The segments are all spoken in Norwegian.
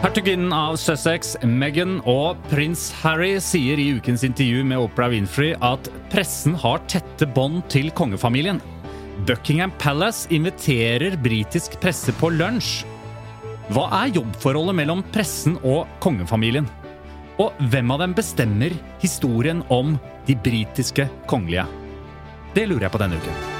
Hertuginnen av Sussex, Meghan og prins Harry sier i ukens intervju med Oprah Winfrey at pressen har tette bånd til kongefamilien. Buckingham Palace inviterer britisk presse på lunsj. Hva er jobbforholdet mellom pressen og kongefamilien? Og hvem av dem bestemmer historien om de britiske kongelige? Det lurer jeg på denne uken.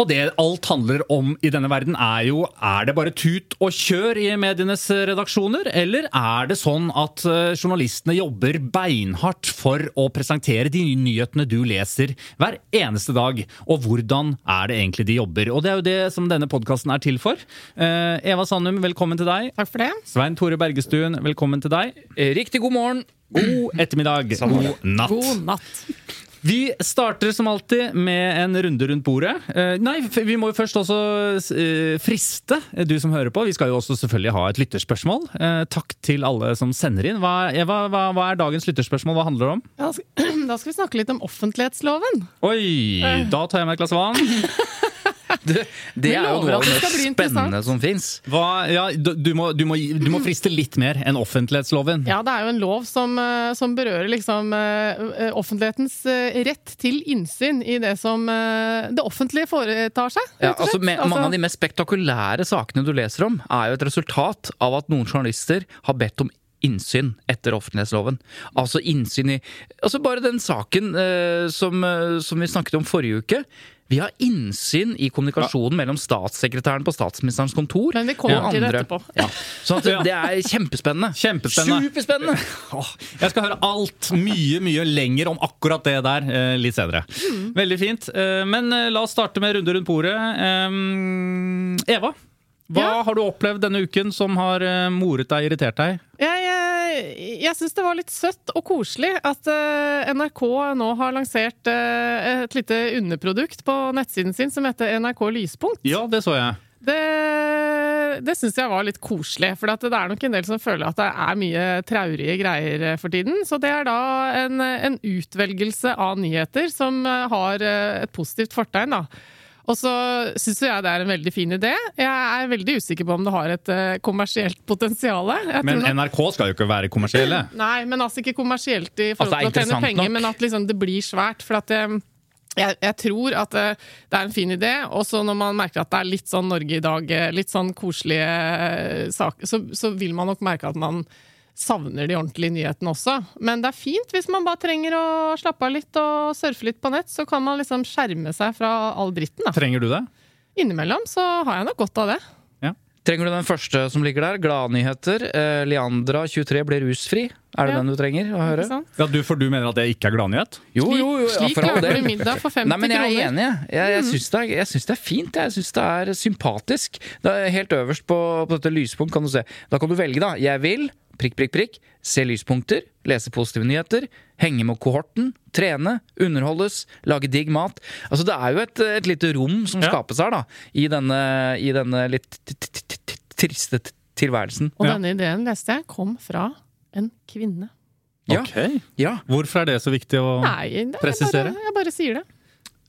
Og det alt handler om i denne verden, er jo er det bare tut og kjør i medienes redaksjoner, eller er det sånn at eh, journalistene jobber beinhardt for å presentere de nyhetene du leser hver eneste dag? Og hvordan er det egentlig de jobber? Og det er jo det som denne podkasten er til for. Eh, Eva Sandum, velkommen til deg. Takk for det. Svein Tore Bergestuen, velkommen til deg. Riktig god morgen. God ettermiddag. God natt. God natt. Vi starter som alltid med en runde rundt bordet. Eh, nei, vi må jo først også eh, friste du som hører på. Vi skal jo også selvfølgelig ha et lytterspørsmål. Eh, takk til alle som sender inn. Hva, Eva, hva, hva er dagens lytterspørsmål? Hva handler det om? Da skal- da skal vi snakke litt om offentlighetsloven. Oi, da tar jeg meg et glass vann. Det, det er jo noe av det mest spennende som fins. Ja, du, du, må, du, må, du må friste litt mer enn offentlighetsloven. Ja, det er jo en lov som, eh, som berører liksom eh, eh, offentlighetens rett til innsyn i det som det offentlige foretar seg. Ja, altså, med, Altså, mange av de mest spektakulære sakene du leser om, er jo et resultat av at noen journalister har bedt om innsyn etter offentlighetsloven. Altså innsyn i Altså bare den saken eh, som, som vi snakket om forrige uke. Vi har innsyn i kommunikasjonen mellom statssekretæren på statsministerens kontor Men vi kommer og til det etterpå. Ja. Så at det, er kjempespennende. Kjempespennende. Superspennende! Jeg skal høre alt mye, mye lenger om akkurat det der eh, litt senere. Veldig fint. Eh, men eh, la oss starte med runde rundt bordet. Eva, hva Ja? har du opplevd denne uken som har moret deg, irritert deg? Jeg, jeg, syns det var litt søtt og koselig at eh, NRK nå har lansert eh, et lite underprodukt på nettsiden sin som heter NRK Lyspunkt. Ja, det så jeg. Det, det syns jeg var litt koselig, for at det er nok en del som føler at det er mye traurige greier eh, for tiden. Så det er da en, en utvelgelse av nyheter som har et positivt fortegn, da. Og så syns jeg det er en veldig fin idé. Jeg er veldig usikker på om det har et eh, kommersielt potensial. Men NRK skal jo ikke være kommersielle. Nei, men altså ikke kommersielt i forhold Altså, til å tjene penger, nok. men at liksom det blir svært. For at det, jeg, jeg tror at eh, det er en fin idé, og så når man merker at det er litt sånn Norge i dag, eh, litt sånn koselige eh, saker, så, så vil man nok merke at man savner de ordentlige nyhetene også. Men det er fint hvis man bare trenger å slappe av litt og surfe litt på nett, så kan man liksom skjerme seg fra all dritten. Da. Trenger du det? Innimellom så har jeg nok godt av det. Trenger du den første som ligger der? Gladnyheter. Eh, Leandra 23 ble rusfri. Er det Ja. den du trenger å høre? Ja, du, For du mener at det ikke er gladnyhet? Jo, jo, jo. ja, Slik lager du middag for 50 kroner. Nei, men jeg er enig. jeg. Jeg, jeg syns det, jeg syns det er fint. Jeg syns det er sympatisk. Det er helt øverst på, på dette lyspunkt kan du se. Da kan du velge, da. Jeg vil prikk, prikk, prikk. Se lyspunkter. Lese positive nyheter. Henge med kohorten. Trene. Underholdes. Lage digg mat. Altså, det er jo et, et lite rom som Ja. skapes her, da. I denne, i denne litt triste tilværelsen. Og denne ideen leste jeg kom fra en kvinne. Ja. Ok. Ja. Hvorfor er det så viktig å Nei, det, jeg, Presisere? bare, jeg bare sier det.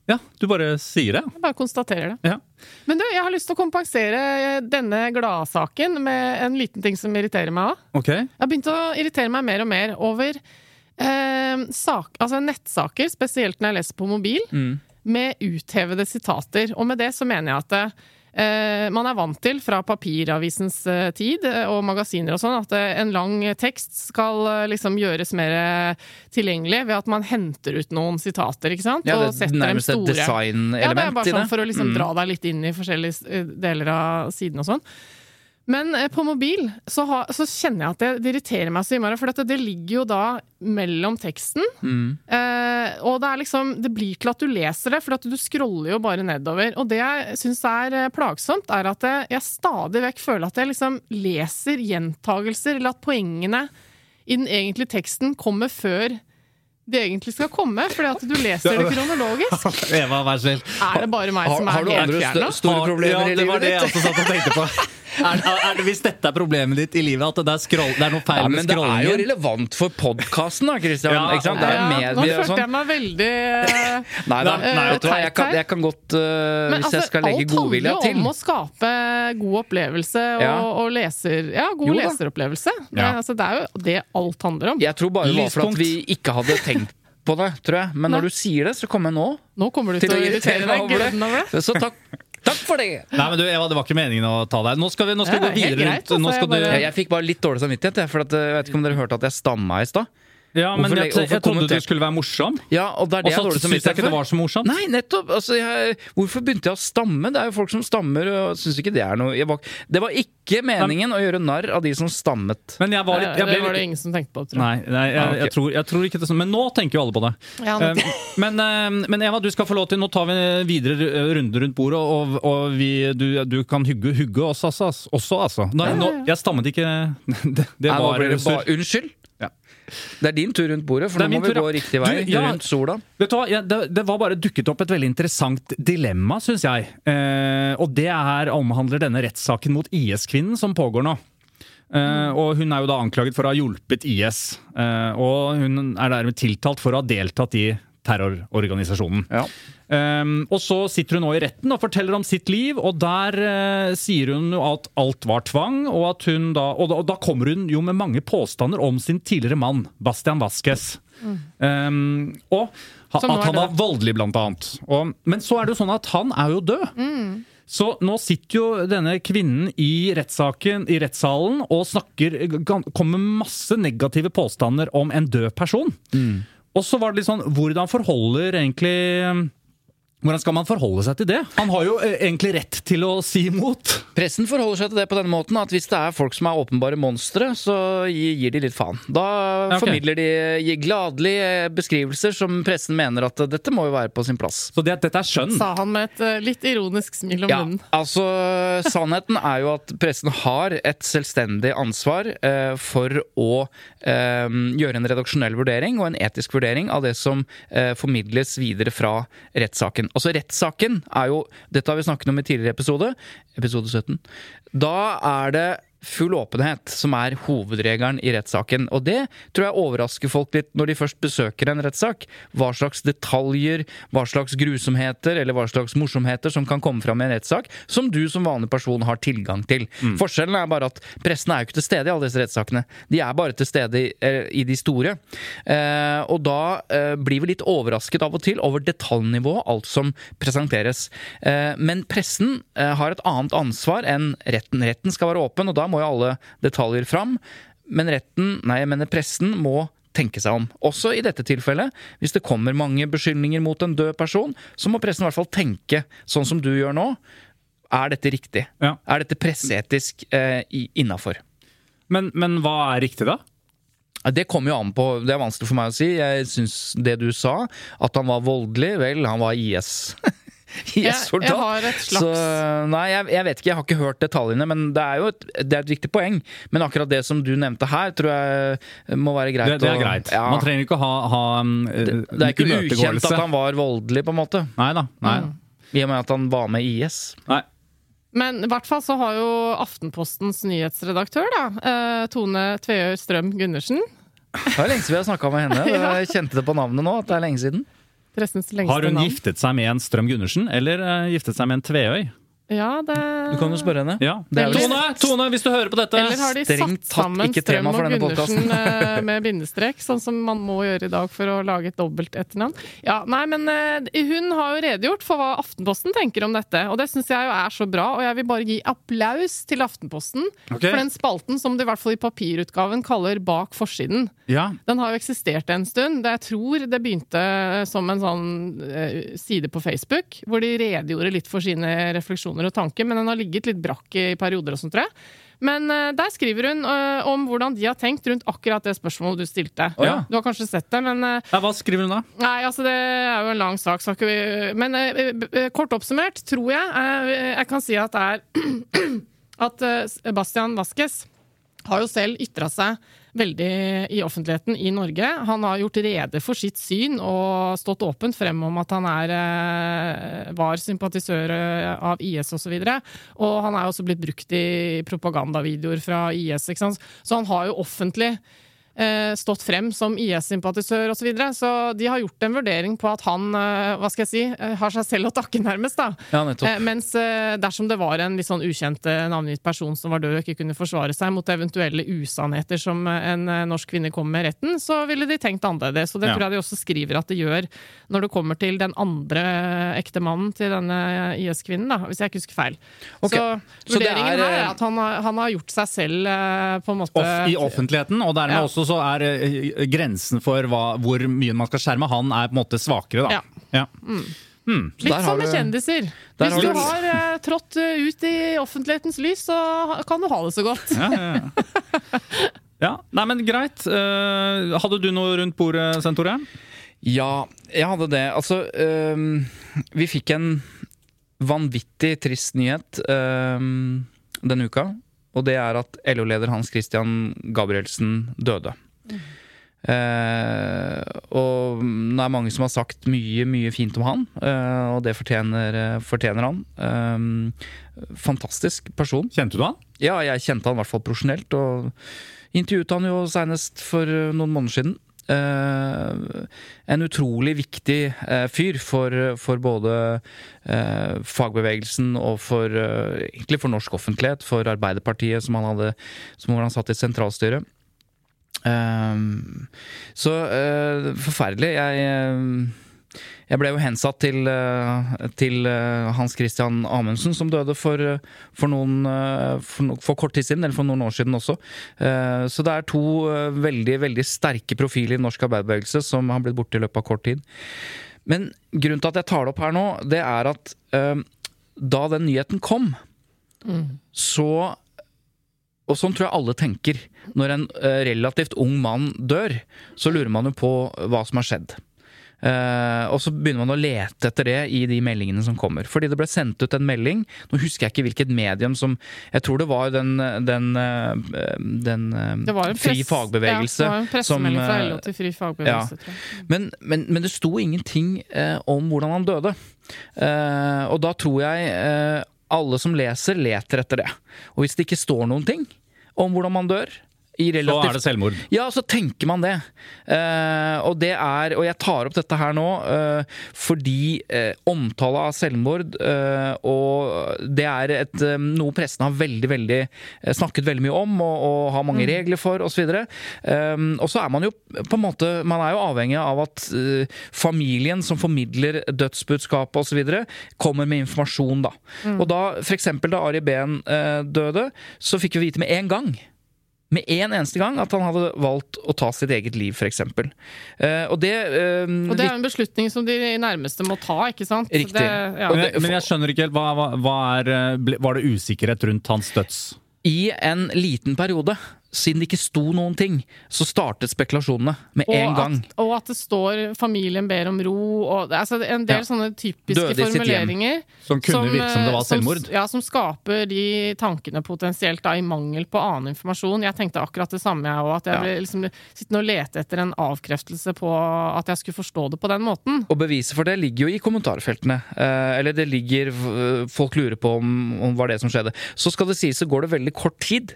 Ja, du bare sier det. Jeg bare konstaterer det. Ja. Men du, jeg har lyst til å kompensere denne gladsaken med en liten ting som irriterer meg òg. Okay. Jeg har begynt å irritere meg mer og mer over eh, sak, altså nettsaker, spesielt når jeg leser på mobil, Mm. med uthevede sitater. Og med det så mener jeg at eh, man er vant til fra papiravisens eh, tid eh, og magasiner og sånn, at eh, en lang tekst skal eh, liksom gjøres mer eh, tilgjengelig ved at man henter ut noen sitater, ikke sant? Ja, det er setter dem nærmest et designelement i det. Ja, det er bare sånn for å liksom Mm. dra deg litt inn i forskjellige eh, deler av siden og sånn. Men eh, på mobil så, ha, så kjenner jeg at det, det irriterer meg så innmari, for dette, det ligger jo da mellom teksten. Mm. Eh, og det er liksom Det blir til at du leser det, for at du scroller jo bare nedover. Og det jeg syns er eh, plagsomt, er at jeg, jeg stadig vekk føler at jeg liksom leser gjentagelser, eller at poengene i den egentlige teksten kommer før det egentlig skal komme, fordi at du leser det kronologisk. Eva, vær snill. Er det bare meg som er du helt andre fjern nå? st store problemer ja, i det var det jeg også satt og tenkte på. Er, er, det hvis dette er problemet ditt i livet, at det er, scroll, det er noe feil Ja, med men det er jo relevant for podkasten, da, Christian. Ja, ikke sant? Det er Ja, nå følte sånn. jeg meg veldig eh, Nei da, nei, vet du hva, jeg kan, jeg kan godt uh, Men Hvis altså, jeg skal legge alt handler jo om å skape god opplevelse og, Ja. og leser, ja, god Jo leseropplevelse. Det, Ja. altså, det er jo det alt handler om. Jeg tror bare det var for at vi ikke hadde tenkt på det, tror jeg. Men Nei. når du sier det, så kommer jeg nå Nå kommer du til til å irritere deg over det. Så takk, takk for det! Nei, men du, Eva, det var ikke meningen å ta deg. Nå skal vi, nå skal Ja, vi gå er videre greit, rundt. Nå altså, skal jeg bare- du, jeg, jeg fikk bare litt dårlig samvittighet, jeg, for at, øh, jeg vet ikke om dere hørte at jeg stamma i stad. Ja, men Hvorfor jeg, jeg, jeg, trodde du skulle være morsom. Ja, og det er Og det jeg så har dårlig syns jeg samvittighet ikke det for. var så morsomt. Nei, nettopp! Altså, jeg, hvorfor begynte jeg å stamme? Det er jo folk som stammer, og syns ikke det er noe jeg var, Det var ikke meningen å gjøre narr av de som stammet. Men jeg var litt jeg det var det ingen som tenkte på, tror jeg. Nei, nei jeg, Ah, jeg, tror, jeg tror ikke det er sånn. Men nå tenker jo alle på det. Ja, Eh, men, eh, men Eva, du skal få lov til Nå tar vi videre eh, runde rundt bordet, og, og vi, du, du kan hugge, hugge oss altså, også, altså. Nei, nå, jeg stammet ikke Det, det Nei, nå var blir det surr. bare, unnskyld! Ja. Det er din tur rundt bordet, for nå må vi tur, gå riktig vei. Du, ja. Rundt sola. Vet du hva, ja, det, det var bare dukket opp et veldig interessant dilemma, syns jeg. Eh, og det er, omhandler denne rettssaken mot IS-kvinnen som pågår nå. Eh, og hun er jo da anklaget for å ha hjulpet IS. eh, og hun er dermed tiltalt for å ha deltatt i terrororganisasjonen. Ja. Um, og så sitter hun nå i retten og forteller om sitt liv, og der uh, sier hun jo at alt var tvang, og at hun da og, da og da kommer hun jo med mange påstander om sin tidligere mann, Bastian Vasques. Um, og ha, at han var voldelig, blant annet. Og, men så er det jo sånn at han er jo død. Så nå sitter jo denne kvinnen i rettssaken, i rettssalen og snakker, kommer med masse negative påstander om en død person. Og så var det litt sånn Hvordan forholder egentlig hvordan skal man forholde seg til det? Han har jo eh, egentlig rett til å si imot. Pressen forholder seg til det på denne måten at hvis det er folk som er åpenbare monstre, så gir de litt faen. Da okay. formidler de gladelig eh, beskrivelser som pressen mener at eh, dette må jo være på sin plass. Så det, dette er skjønn. Sa han med et litt ironisk smil om Ja, munnen. altså Sannheten er jo at pressen har et selvstendig ansvar eh, for å eh, gjøre en redaksjonell vurdering og en etisk vurdering av det som eh, formidles videre fra rettssaken. Altså Rettssaken er jo Dette har vi snakket om i tidligere episode, episode 17. Da er det full åpenhet som er hovedregelen i rettssaken. Og det tror jeg overrasker folk litt når de først besøker en rettssak. Hva slags detaljer, hva slags grusomheter eller hva slags morsomheter som kan komme fram i en rettssak, som du som vanlig person har tilgang til. Forskjellen er bare at pressen er jo ikke til stede i alle disse rettssakene. De er bare til stede i, eh, i de store. Eh, og da eh, blir vi litt overrasket av og til over detaljnivået, alt som presenteres. Eh, men pressen eh, har et annet ansvar enn retten. Retten skal være åpen, og da må jo alle detaljer fram. Men retten, nei, jeg mener pressen må tenke seg om. Også i dette tilfellet, hvis det kommer mange beskyldninger mot en død person, så må pressen i hvert fall tenke sånn som du gjør nå. Er dette riktig? Ja. Er dette presseetisk eh, innafor? Men, men hva er riktig, da? Det kommer jo an på, det er vanskelig for meg å si. Jeg syns det du sa, at han var voldelig, vel, han var IS. Jeg- jeg har et slags- Så nei, jeg, jeg vet ikke, jeg har ikke hørt detaljene, men det er jo et, det er et viktig poeng. Men akkurat det som du nevnte her, tror jeg må være greit. Det, det er greit. greit. Ja, Man trenger ikke å ha, ha um, det, det er ikke ukjent at han var voldelig, på en måte. Nei da. Nei. I og med at han var med i IS. nei. Men i hvert fall så har jo Aftenpostens nyhetsredaktør, da, eh, Tone Tveøy Strøm Gundersen Det er lenge siden vi har snakka med henne. Jeg kjente det på navnet nå, at det er lenge siden. Har hun navn. giftet seg med en Strøm Gundersen, eller uh, giftet seg med en Tveøy? Ja, det Du kan jo spørre henne. Ja. Det er jo- Tone, Tone, hvis du hører på dette Eller har de strengt satt sammen Strøm og Gundersen eh, med bindestrek, sånn som man må gjøre i dag for å lage et dobbelt etternavn? Ja, nei, men eh, hun har jo redegjort for hva Aftenposten tenker om dette, og det syns jeg jo er så bra, og jeg vil bare gi applaus til Aftenposten okay. for den spalten som de i hvert fall i papirutgaven kaller Bak forsiden. Ja. Den har jo eksistert en stund. Det jeg tror det begynte som en sånn eh, side på Facebook, hvor de redegjorde litt for sine refleksjoner og tanker, men den har ligget litt brakk i perioder og sånt, tror jeg. Men eh, der skriver hun eh, om hvordan de har tenkt rundt akkurat det spørsmålet du stilte. Oh, ja. Du har kanskje sett det, men eh, Ja, Hva skriver hun da? Nei, altså det er jo en lang sak, vi Men kort oppsummert tror jeg jeg kan si at det er at Sebastian Vasques har jo selv ytra seg veldig i offentligheten i Norge. Han har gjort rede for sitt syn og stått åpent frem om at han er, eh, var sympatisør eh, av IS osv. Og, så og han er også blitt brukt i propagandavideoer fra IS. Så han har jo offentlig stått frem som IS-sympatisør osv. Så, videre. så de har gjort en vurdering på at han eh, hva skal jeg si, eh, har seg selv å takke, nærmest. da. Ja. Eh, mens eh, dersom det var en litt sånn ukjent eh, navngitt person som var død og ikke kunne forsvare seg mot eventuelle usannheter som eh, en eh, norsk kvinne kom med i retten, så ville de tenkt annerledes. Og det Ja. tror jeg de også skriver at det gjør når det kommer til den andre ektemannen til denne IS-kvinnen, da, hvis jeg ikke husker feil. Okay. Så Så det vurderingen er, her eh, er at han har, han har gjort seg selv eh, på en måte I offentligheten, og dermed Ja. også så er eh, grensen for hva, hvor mye man skal skjerme han, er på en måte svakere, da. Ja. Ja. Litt der har som med du- kjendiser. der Hvis har du du- har eh, trådt eh, ut i offentlighetens lys, så ha- kan du ha det så godt. Ja, ja, ja. ja. Nei, men greit. Eh, hadde du noe rundt bordet, Svein Tore? Ja, jeg hadde det. Altså, øhm, vi fikk en vanvittig trist nyhet øhm, denne uka. Og det er at LO-leder Hans Christian Gabrielsen døde. Eh, og det er mange som har sagt mye, mye fint om han, eh, og det fortjener, eh, fortjener han. Eh, fantastisk person. Kjente du han? Ja, jeg kjente han i hvert fall profesjonelt, og intervjuet han jo senest for eh, noen måneder siden. Eh, en utrolig viktig eh, fyr for, for både eh, fagbevegelsen og for egentlig for norsk offentlighet, for Arbeiderpartiet, som han hadde som han satt i sentralstyret. Så forferdelig. Jeg jeg ble jo hensatt til, eh, til eh, Hans Christian Amundsen, som døde for, eh, for, noen, for, for kort tid siden, eller for noen år siden også. Så det er to veldig veldig sterke profiler i norsk arbeiderbevegelse som har blitt borte i løpet av kort tid. Men grunnen til at jeg tar det opp her nå, det er at da den nyheten kom, så og sånn tror jeg alle tenker. Når en relativt ung mann dør, så lurer man jo på hva som har skjedd. Eh, og så begynner man å lete etter det i de meldingene som kommer. Fordi det ble sendt ut en melding, nå husker jeg ikke hvilket medium som Jeg tror det var den, den, eh, den eh, Det var Fri fagbevegelse Ja, det var en pressemelding som, fra LO til Fri fagbevegelse, tror jeg. men, men, men det sto ingenting uh, om hvordan han døde. Uh, og da tror jeg alle som leser, leter etter det. Og hvis det ikke står noen ting om hvordan man dør i Så er det selvmord. ja, så tenker man det. Uh, og det er Og jeg tar opp dette her nå uh, fordi uh, omtale av selvmord eh, Og det er et, eh, noe pressen har veldig, veldig snakket veldig mye om og, og har mange regler for osv. Um, og så er man jo på en måte Man er jo avhengig av at familien som formidler dødsbudskapet osv., kommer med informasjon, da. Og da f.eks. da Ari Behn eh, døde, så fikk vi vite med en gang med en eneste gang at han hadde valgt å ta sitt eget liv, f.eks. Uh, og det eh, Og det er jo en beslutning som de nærmeste må ta, ikke sant? Riktig. Det, ja. Men jeg, men jeg skjønner ikke helt, hva, hva, hva er, eh, Var det usikkerhet rundt hans døds? I en liten periode, siden det ikke sto noen ting, så startet spekulasjonene med en og, gang. at, og at det står 'familien ber om ro' og altså, En del Ja. sånne typiske Døde i hjem. formuleringer. Som kunne virke som det var selvmord. som- ja, som skaper de tankene potensielt da, i mangel på annen informasjon. Jeg tenkte akkurat det samme, jeg òg. At jeg Ja. ble liksom sittende og lete etter en avkreftelse på at jeg skulle forstå det på den måten. Og beviset for det ligger jo i kommentarfeltene. Eh, eller det ligger eh, Folk lurer på om, om hva det som skjedde. Så skal det sies, så går det veldig kort tid.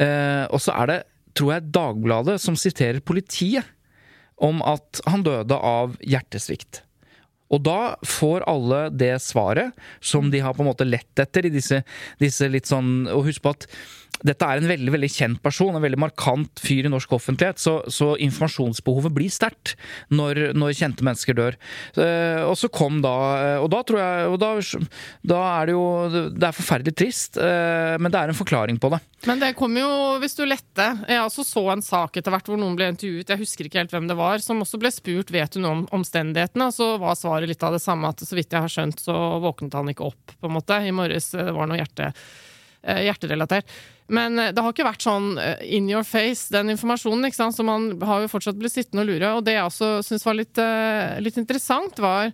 Eh, og så er det, tror jeg, Dagbladet som siterer politiet om at han døde av hjertesvikt. Og da får alle det svaret som de har på en måte lett etter i disse, disse litt sånn Og husk på at dette er en veldig veldig kjent person, en veldig markant fyr i norsk offentlighet, så, så informasjonsbehovet blir sterkt når, når, kjente mennesker dør. Uh, og så kom da Og da tror jeg og da, da er det jo Det er forferdelig trist, uh, men det er en forklaring på det. Men det kom jo, hvis du lette Jeg også så en sak etter hvert hvor noen ble intervjuet, jeg husker ikke helt hvem det var, som også ble spurt vet du noe om omstendighetene, og så var svaret litt av det samme, at så vidt jeg har skjønt, så våknet han ikke opp, på en måte. I morges det var noe hjerte, hjerterelatert. Men det har ikke vært sånn in your face, den informasjonen. ikke sant? Så man har jo fortsatt blitt sittende og lure. Og det jeg også syns var litt, litt, interessant, var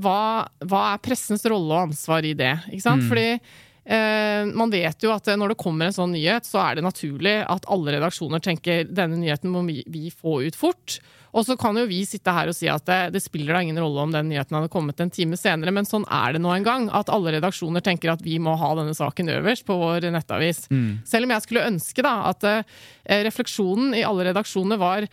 hva, hva, er pressens rolle og ansvar i det? ikke sant? Mm. Fordi man vet jo at når det kommer en sånn nyhet, så er det naturlig at alle redaksjoner tenker denne nyheten må vi, vi få ut fort. Og så kan jo vi sitte her og si at det, det spiller da ingen rolle om den nyheten hadde kommet en time senere, men sånn er det nå en gang. At alle redaksjoner tenker at vi må ha denne saken øverst på vår nettavis. Mm. Selv om jeg skulle ønske da at uh, refleksjonen i alle redaksjoner var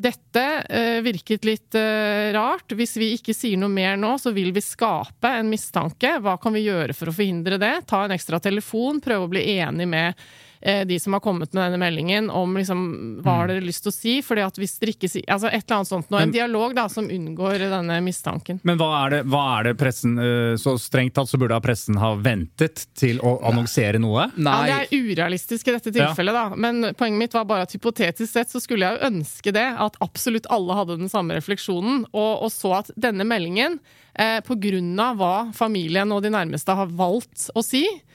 dette uh, virket litt uh, rart. Hvis vi ikke sier noe mer nå, så vil vi skape en mistanke. Hva kan vi gjøre for å forhindre det? Ta en ekstra telefon, prøve å bli enig med de som har kommet med denne meldingen, om liksom, hva har dere lyst til å si? Fordi at hvis dere ikke sier Altså et eller annet sånt noe. En dialog da, som unngår denne mistanken. Men hva er det, hva er det pressen Så strengt tatt så burde pressen ha ventet til å annonsere noe? Nei. Ja, det er urealistisk i dette tilfellet, ja. da. Men poenget mitt var bare at hypotetisk sett så skulle jeg jo ønske det. at absolutt alle hadde den samme refleksjonen, og, og så at denne meldingen, eh, pga. hva familien og de nærmeste har valgt å si, eh,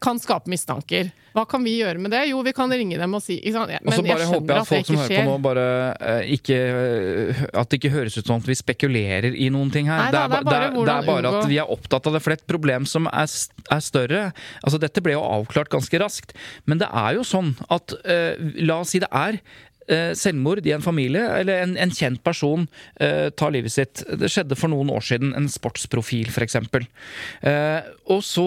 kan skape mistanker. Hva kan vi gjøre med det? Jo, vi kan ringe dem og si Men og så bare håper jeg at folk som hører på nå, bare uh, ikke uh, At det ikke høres ut som at vi spekulerer i noen ting her. Nei, da, det, er, det, er, det, er, bare at vi er opptatt av det. For det er et problem som er, er, større. Altså, dette ble jo avklart ganske raskt. Men det er jo sånn at La oss si det er selvmord i en familie, eller en, en kjent person uh, tar livet sitt. Det skjedde for noen år siden. En sportsprofil, f.eks. Uh, og så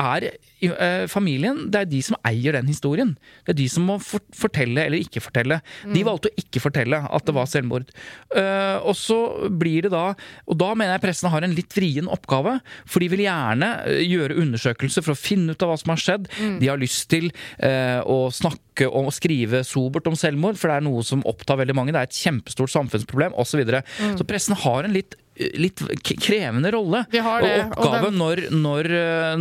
er uh, familien det er de som eier den historien. Det er de som må for fortelle eller ikke fortelle. Mm. De valgte å ikke fortelle at det var selvmord. Uh, og så blir det da Og da mener jeg pressen har en litt vrien oppgave. For de vil gjerne uh, gjøre undersøkelser for å finne ut av hva som har skjedd. Mm. De har lyst til å snakke og skrive sobert om selvmord, for det er noe som opptar veldig mange. Det er et kjempestort samfunnsproblem osv. Så, videre. mm. så pressen har en litt litt krevende rolle og oppgave den... når, når,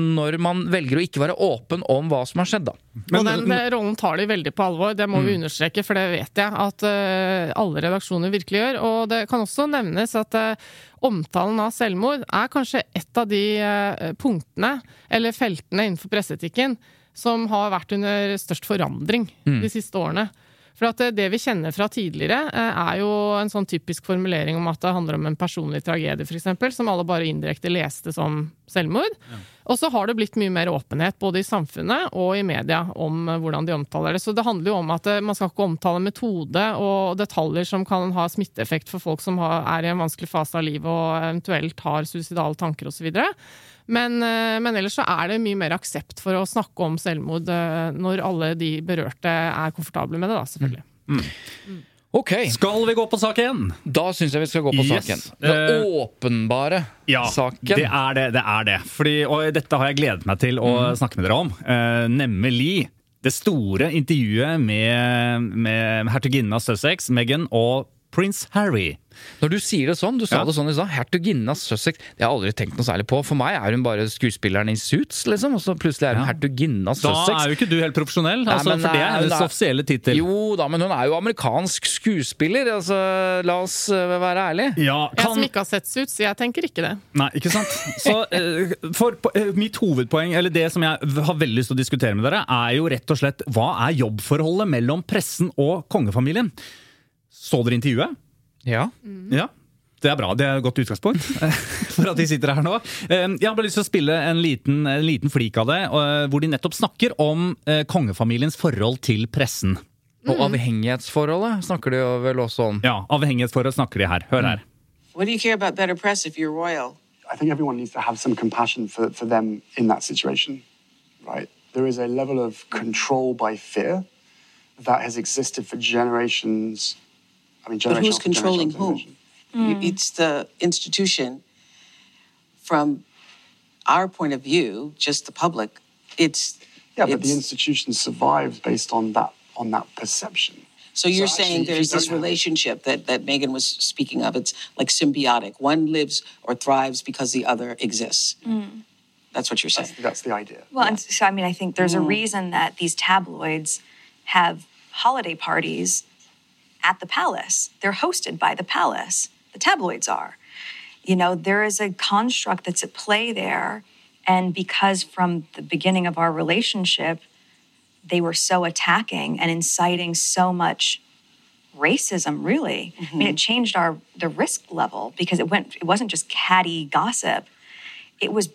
når, man velger å ikke være åpen om hva som har skjedd. Da. Men, og den rollen tar de veldig på alvor, det må mm. vi understreke, for det vet jeg at uh, alle redaksjoner virkelig gjør. Og det kan også nevnes at uh, omtalen av selvmord er kanskje et av de uh, punktene, eller feltene innenfor presseetikken, som har vært under størst forandring mm. de siste årene. For at det vi kjenner fra tidligere, eh, er jo en sånn typisk formulering om at det handler om en personlig tragedie, f.eks., som alle bare indirekte leste som selvmord. Ja. Og så har det blitt mye mer åpenhet både i samfunnet og i media om eh, hvordan de omtaler det. Så det handler jo om at eh, man skal ikke omtale metode og detaljer som kan ha smitteeffekt for folk som er i en vanskelig fase av livet og eventuelt har suicidale tanker osv. Men, eh, men, ellers så er det mye mer aksept for å snakke om selvmord eh, når alle de berørte er komfortable med det, da, selvfølgelig. Mm. Mm. Ok. Skal vi gå på sak én? Da syns jeg vi skal gå på yes. saken. Den uh, åpenbare ja, saken. Det er det. det er det. Fordi, og dette har jeg gledet meg til å mm. snakke med dere om. Uh, nemlig det store intervjuet med, med hertuginnen av Sussex, Meghan, og prins Harry. Når du sier det sånn, du sa ja. det sånn i stad, hertuginnen av Sussex Det har jeg aldri tenkt noe særlig på. For meg er hun bare skuespilleren i Suits, liksom. Og så plutselig er hun ja. hertuginnen av Sussex. Da er jo ikke du helt profesjonell, Nei, altså, men, for det er hennes offisielle tittel. Jo da, men hun er jo amerikansk skuespiller, altså la oss uh, være ærlige. Ja, kan... Jeg som ikke har sett Suits, jeg tenker ikke det. Nei, ikke sant. Så uh, for uh, mitt hovedpoeng, eller det som jeg har veldig lyst til å diskutere med dere, er jo rett og slett hva er jobbforholdet mellom pressen og kongefamilien? Så dere intervjuet? Ja. Mm. ja. Det er bra. Det er et godt utgangspunkt for at de sitter her nå. Eh, jeg har bare lyst til å spille en liten, en liten flik av det, eh, hvor de nettopp snakker om eh, kongefamiliens forhold til pressen. Og mm. avhengighetsforholdet snakker de vel også om? Ja, avhengighetsforholdet snakker de her. Hør her. What do you care about better press if you're royal? I think everyone needs to have some compassion for, for them in that situation, right? There is a level of control by fear that has existed for generations. I mean, but who's controlling who? You- hmm. It's the institution. From our point of view, just the public, it's Yeah, but the institution survives based on that on that perception. So you're actually, saying if you there's don't this relationship that, that Megan was speaking of. It's like symbiotic. One lives or thrives because the other exists. Hmm. That's what you're saying. That's the idea. Well, and so I mean, I think there's a hmm. reason that these tabloids have holiday parties at the palace. They're hosted by the palace. The tabloids are. You know, there is a construct that's at play there. And because from the beginning of our relationship, they were so attacking and inciting so much racism really i mean mm-hmm. it changed our the risk level because it went it wasn't just catty gossip it was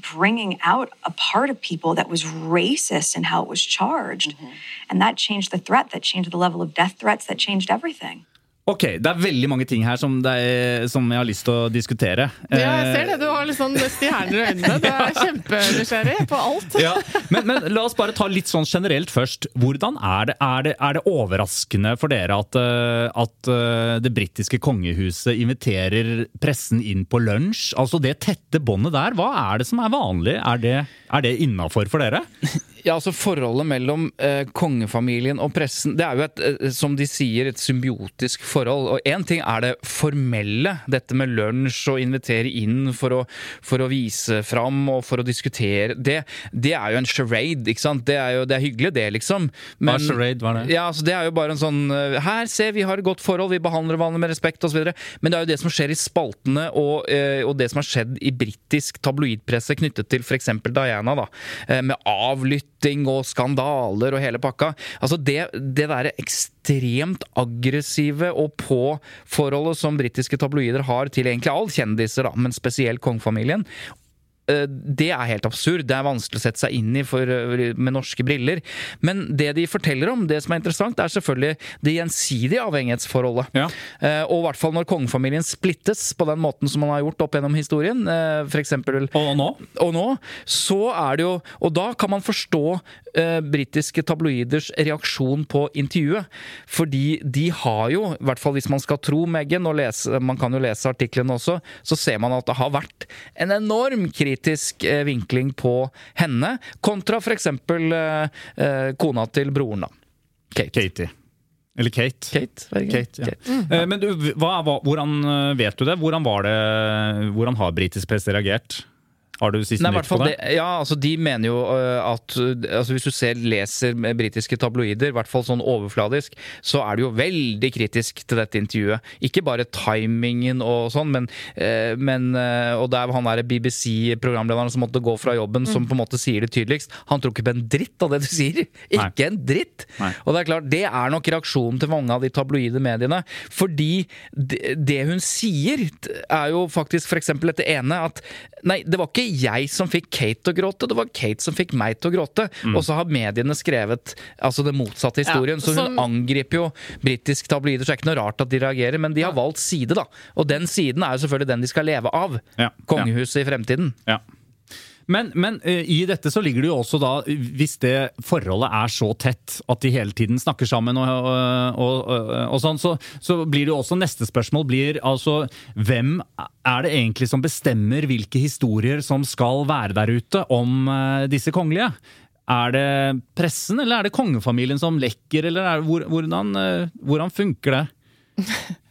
bringing out a part of people that was racist in how it was charged. Mm-hmm. And that changed the threat, that changed the level of death threats, that changed everything. Ok, det er veldig mange ting her som, det er, som jeg har lyst til å diskutere. Ja, jeg ser Eh, det. Du har litt sånn stjerner i øynene. Du er kjempenysgjerrig på alt. ja, men, men la oss bare ta litt sånn generelt først. Hvordan er det, er det, er det overraskende for dere at, eh, at eh, det britiske kongehuset inviterer pressen inn på lunsj? Altså det tette båndet der, hva er det som er vanlig? Er det, er det innafor for dere? Ja, altså Forholdet mellom eh, kongefamilien og pressen Det er jo et, som de sier, et symbiotisk forhold. Og Én ting er det formelle, dette med lunsj og invitere inn for å, for å vise fram og for å diskutere. Det, det er jo en charade, ikke sant? Det er jo det er hyggelig, det, liksom. Hva er charade? Hva er det? Ja, altså Det er jo bare en sånn eh, Her, se, vi har et godt forhold, vi behandler hverandre med respekt osv. Men det er jo det som skjer i spaltene, og, eh, og det som har skjedd i britisk tabloidpresse knyttet til f.eks. Diana, da, med med avlytting og skandaler og hele pakka. Altså Det, det derre ekstremt aggressive og på forholdet som britiske tabloider har til egentlig alle kjendiser, da, men spesielt kongefamilien. Eh, Det er helt absurd. Det er vanskelig å sette seg inn i for, eh, med norske briller. Men det de forteller om, det som er interessant, er selvfølgelig det gjensidige avhengighetsforholdet. Ja. Eh, Og i hvert fall når kongefamilien splittes på den måten som man har gjort opp gjennom historien, for eksempel Og nå? og nå, så er det jo Og da kan man forstå eh, britiske tabloiders reaksjon på intervjuet. Fordi de har jo, i hvert fall hvis man skal tro Meghan, og lese, man kan jo lese artiklene også, så ser man at det har vært en enorm kritisk eh, vinkling på henne, kontra f.eks. Eh, eh, kona til broren, da. Kate. Katie. Eller Kate. Kate, Kate, ja. Kate. Mm, ja. Eh, Men du, hva, hva, hvordan vet du det? Hvordan, var det, hvordan har britisk presse reagert? Har du siste Nei, nytt på det? det, ja, altså De mener jo øh, at altså Hvis du ser, leser britiske tabloider, i hvert fall sånn overfladisk, så er du jo veldig kritisk til dette intervjuet. Ikke bare timingen og sånn, men, øh, men øh, Og det er han der BBC-programlederen som måtte gå fra jobben, som på en måte sier det tydeligst. Han tror ikke på en dritt av det du sier! Ikke en dritt! Nei. Og det er klart, det er nok reaksjonen til mange av de tabloide mediene. Fordi det, det hun sier, er jo faktisk f.eks. dette ene at Nei, det var ikke jeg som fikk Kate til å gråte, det var Kate som fikk meg til å gråte. Og så har mediene skrevet altså det motsatte historien. Ja, så hun som- angriper jo britisk tabloider, så det er ikke noe rart at de reagerer. Men de har valgt side, da. Og den siden er jo selvfølgelig den de skal leve av. Ja. Kongehuset i fremtiden. Ja. Men, men eh, i dette så ligger det jo også da, hvis det forholdet er så tett at de hele tiden snakker sammen og, og, og, og sånn, så, så blir det jo også neste spørsmål blir altså hvem er det egentlig som bestemmer hvilke historier som skal være der ute om eh, disse kongelige? Er det pressen, eller er det kongefamilien som lekker, eller er det, hvor, hvordan, eh, hvordan funker det?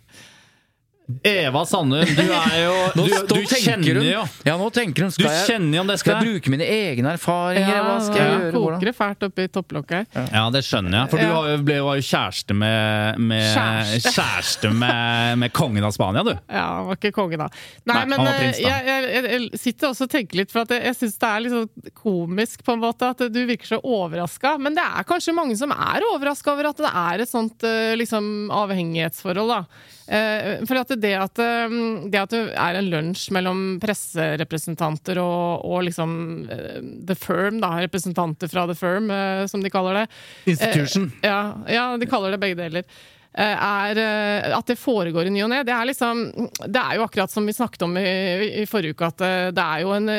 Eva Sandum, du er jo Du, Du, du kjenner hun, jo Ja, nå tenker hun Du Skal jeg, kjenner jo om det skal skal jeg bruke mine egne erfaringer? Hva skal jeg gjøre? koker det fælt oppi topplokket her. Ja, det skjønner jeg. For du Ja. jo- ble var jo kjæreste med, med Kjæreste. Kjæreste med, med kongen av Spania, du. Ja, han var ikke konge da. Nei, Nei, men eh, prins da. jeg, jeg, jeg, jeg sitter også og tenker litt, for at jeg, jeg syns det er litt sånn komisk på en måte at du virker så overraska. Men det er kanskje mange som er overraska over at det er et sånt eh, liksom, avhengighetsforhold, da. Eh, For at det at eh, det at det er en lunsj mellom presserepresentanter og, og liksom eh, The Firm, da, representanter fra The Firm, som de kaller det. Institution. Ja, ja, de kaller det begge deler. Eh, Er at det foregår i ny og ne. Det liksom Det er jo akkurat som vi snakket om i, i forrige uke, at det er jo en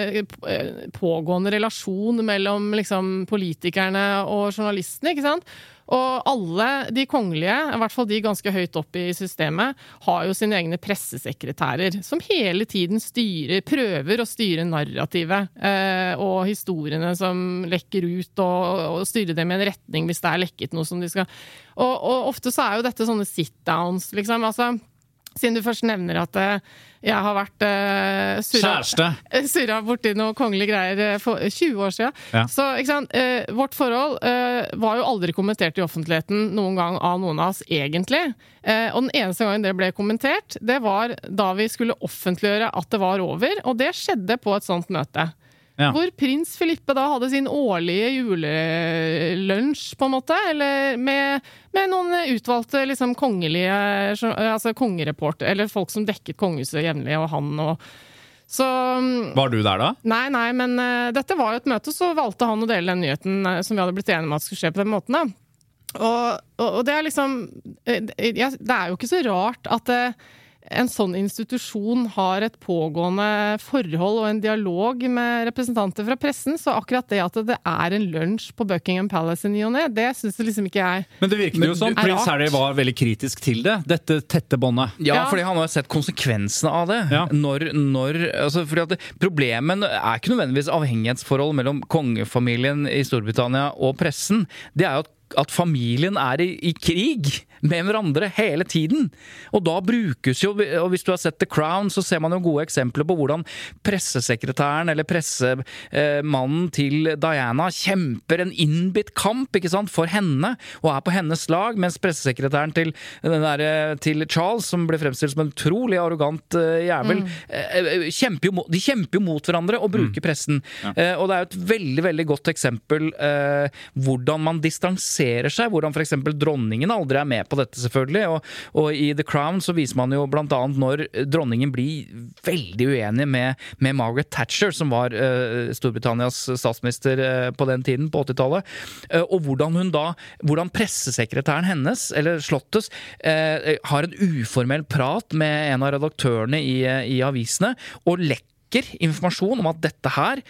pågående relasjon mellom liksom politikerne og journalistene, ikke sant? Og alle de kongelige, i hvert fall de ganske høyt opp i systemet, har jo sine egne pressesekretærer, som hele tiden styrer, prøver å styre narrativet eh, og historiene som lekker ut, og, og styre dem i en retning hvis det er lekket noe som de skal Og, og ofte så er jo dette sånne sit-downs, liksom. altså siden du først nevner at eh, jeg har vært uh, surra, surra borti noe kongelige greier eh, for 20 år siden. Ja. Så eh, vårt forhold uh, var jo aldri kommentert i offentligheten noen gang av noen av oss, egentlig. Uh, og den eneste gangen det ble kommentert, det var da vi skulle offentliggjøre at det var over, og det skjedde på et sånt møte. Ja. Hvor prins Filippe da hadde sin årlige julelunsj, på en måte. Eller med, med noen utvalgte liksom kongelige Altså kongereporter, eller folk som dekket kongehuset jevnlig, og han og Så Var du der da? Nei, nei, men uh, dette var jo et møte, så valgte han å dele den nyheten uh, som vi hadde blitt enige om at skulle skje på den måten. da. Og, og, og det er liksom uh, Det er jo ikke så rart at eh, en sånn institusjon har et pågående forhold og en dialog med representanter fra pressen, så akkurat det at det er en lunsj på Buckingham Palace i ny og ne, det syns liksom ikke jeg Men det virket jo som er prins. Harry var veldig kritisk til det. Dette tette båndet. Ja, Ja. fordi han har sett konsekvensene av det. Ja. Når, når, altså fordi at det, Problemet er ikke nødvendigvis avhengighetsforhold mellom kongefamilien i Storbritannia og pressen. Det er jo at, at familien er i, i krig med hverandre hele tiden. Og da brukes jo og Hvis du har sett The Crown, så ser man jo gode eksempler på hvordan pressesekretæren eller pressemannen til Diana kjemper en innbitt kamp ikke sant, for henne og er på hennes lag, mens pressesekretæren til, den der, eh, til Charles, som ble fremstilt som en utrolig arrogant eh, jævel, eh, eh, kjemper jo, de kjemper jo mot hverandre og bruker pressen. Ja. og det er jo et veldig veldig godt eksempel eh, hvordan man distanserer seg, hvordan f.eks. dronningen aldri er med på dette, selvfølgelig. Og, og i The Crown så viser man jo blant annet når dronningen blir veldig uenig med, med Margaret Thatcher, som var uh, Storbritannias statsminister uh, på den tiden, på 80-tallet, uh, og hvordan hun da hvordan pressesekretæren hennes, eller Slottes, eh, har en uformell prat med en av redaktørene i, i avisene, og lekker informasjon om at dette her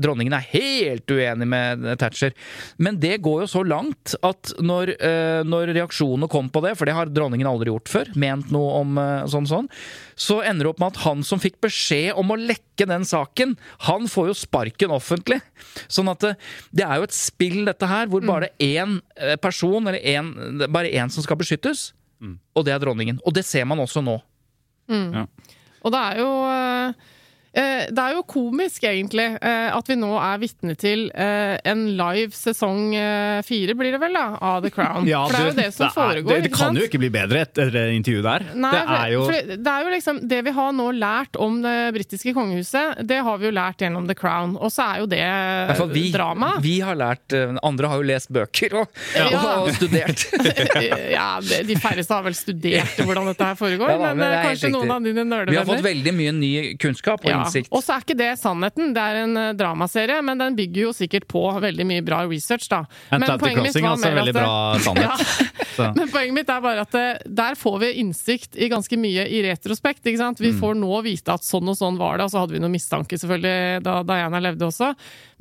Dronningen er helt uenig med Thatcher. Men det går jo så langt at når, eh, når reaksjonene kom på det, for det har dronningen aldri gjort før, ment noe om eh, sånn sånn, så ender det opp med at han som fikk beskjed om å lekke den saken, han får jo sparken offentlig. Sånn at det, det er jo et spill, dette her, hvor bare én eh, person, eller en, bare én som skal beskyttes, og det er dronningen. Og det ser man også nå. Og det er jo eh, eh, det er jo komisk, egentlig, eh, at vi nå er vitne til eh, en live sesong eh, fire, blir det vel, da, av The Crown. Ja, for det er jo det som er- foregår. Det, det kan sant? jo ikke bli bedre etter det intervjuet der. Nei, det er jo for, for det er jo liksom Det vi har nå lært om det britiske kongehuset, det har vi jo lært gjennom The Crown. Og så er jo det vi, drama. vi har lært eh, Andre har jo lest bøker og, Ja. og, og studert. ja, De færreste har vel studert hvordan dette her foregår, Ja da, men, men det eh, er kanskje noen av dine Vi har fått veldig mye ny kunnskap og Ja, innsikt. Og så er ikke det sannheten. Det er en eh, dramaserie, men den bygger jo sikkert på veldig mye bra research, da. Men poenget mitt var altså veldig bra sannhet. Så. Men poenget mitt er bare at eh, der får vi innsikt i ganske mye i retrospekt. ikke sant? Mm. Vi får nå vite at sånn og sånn var det, og så hadde vi noen mistanke selvfølgelig da Diana levde også.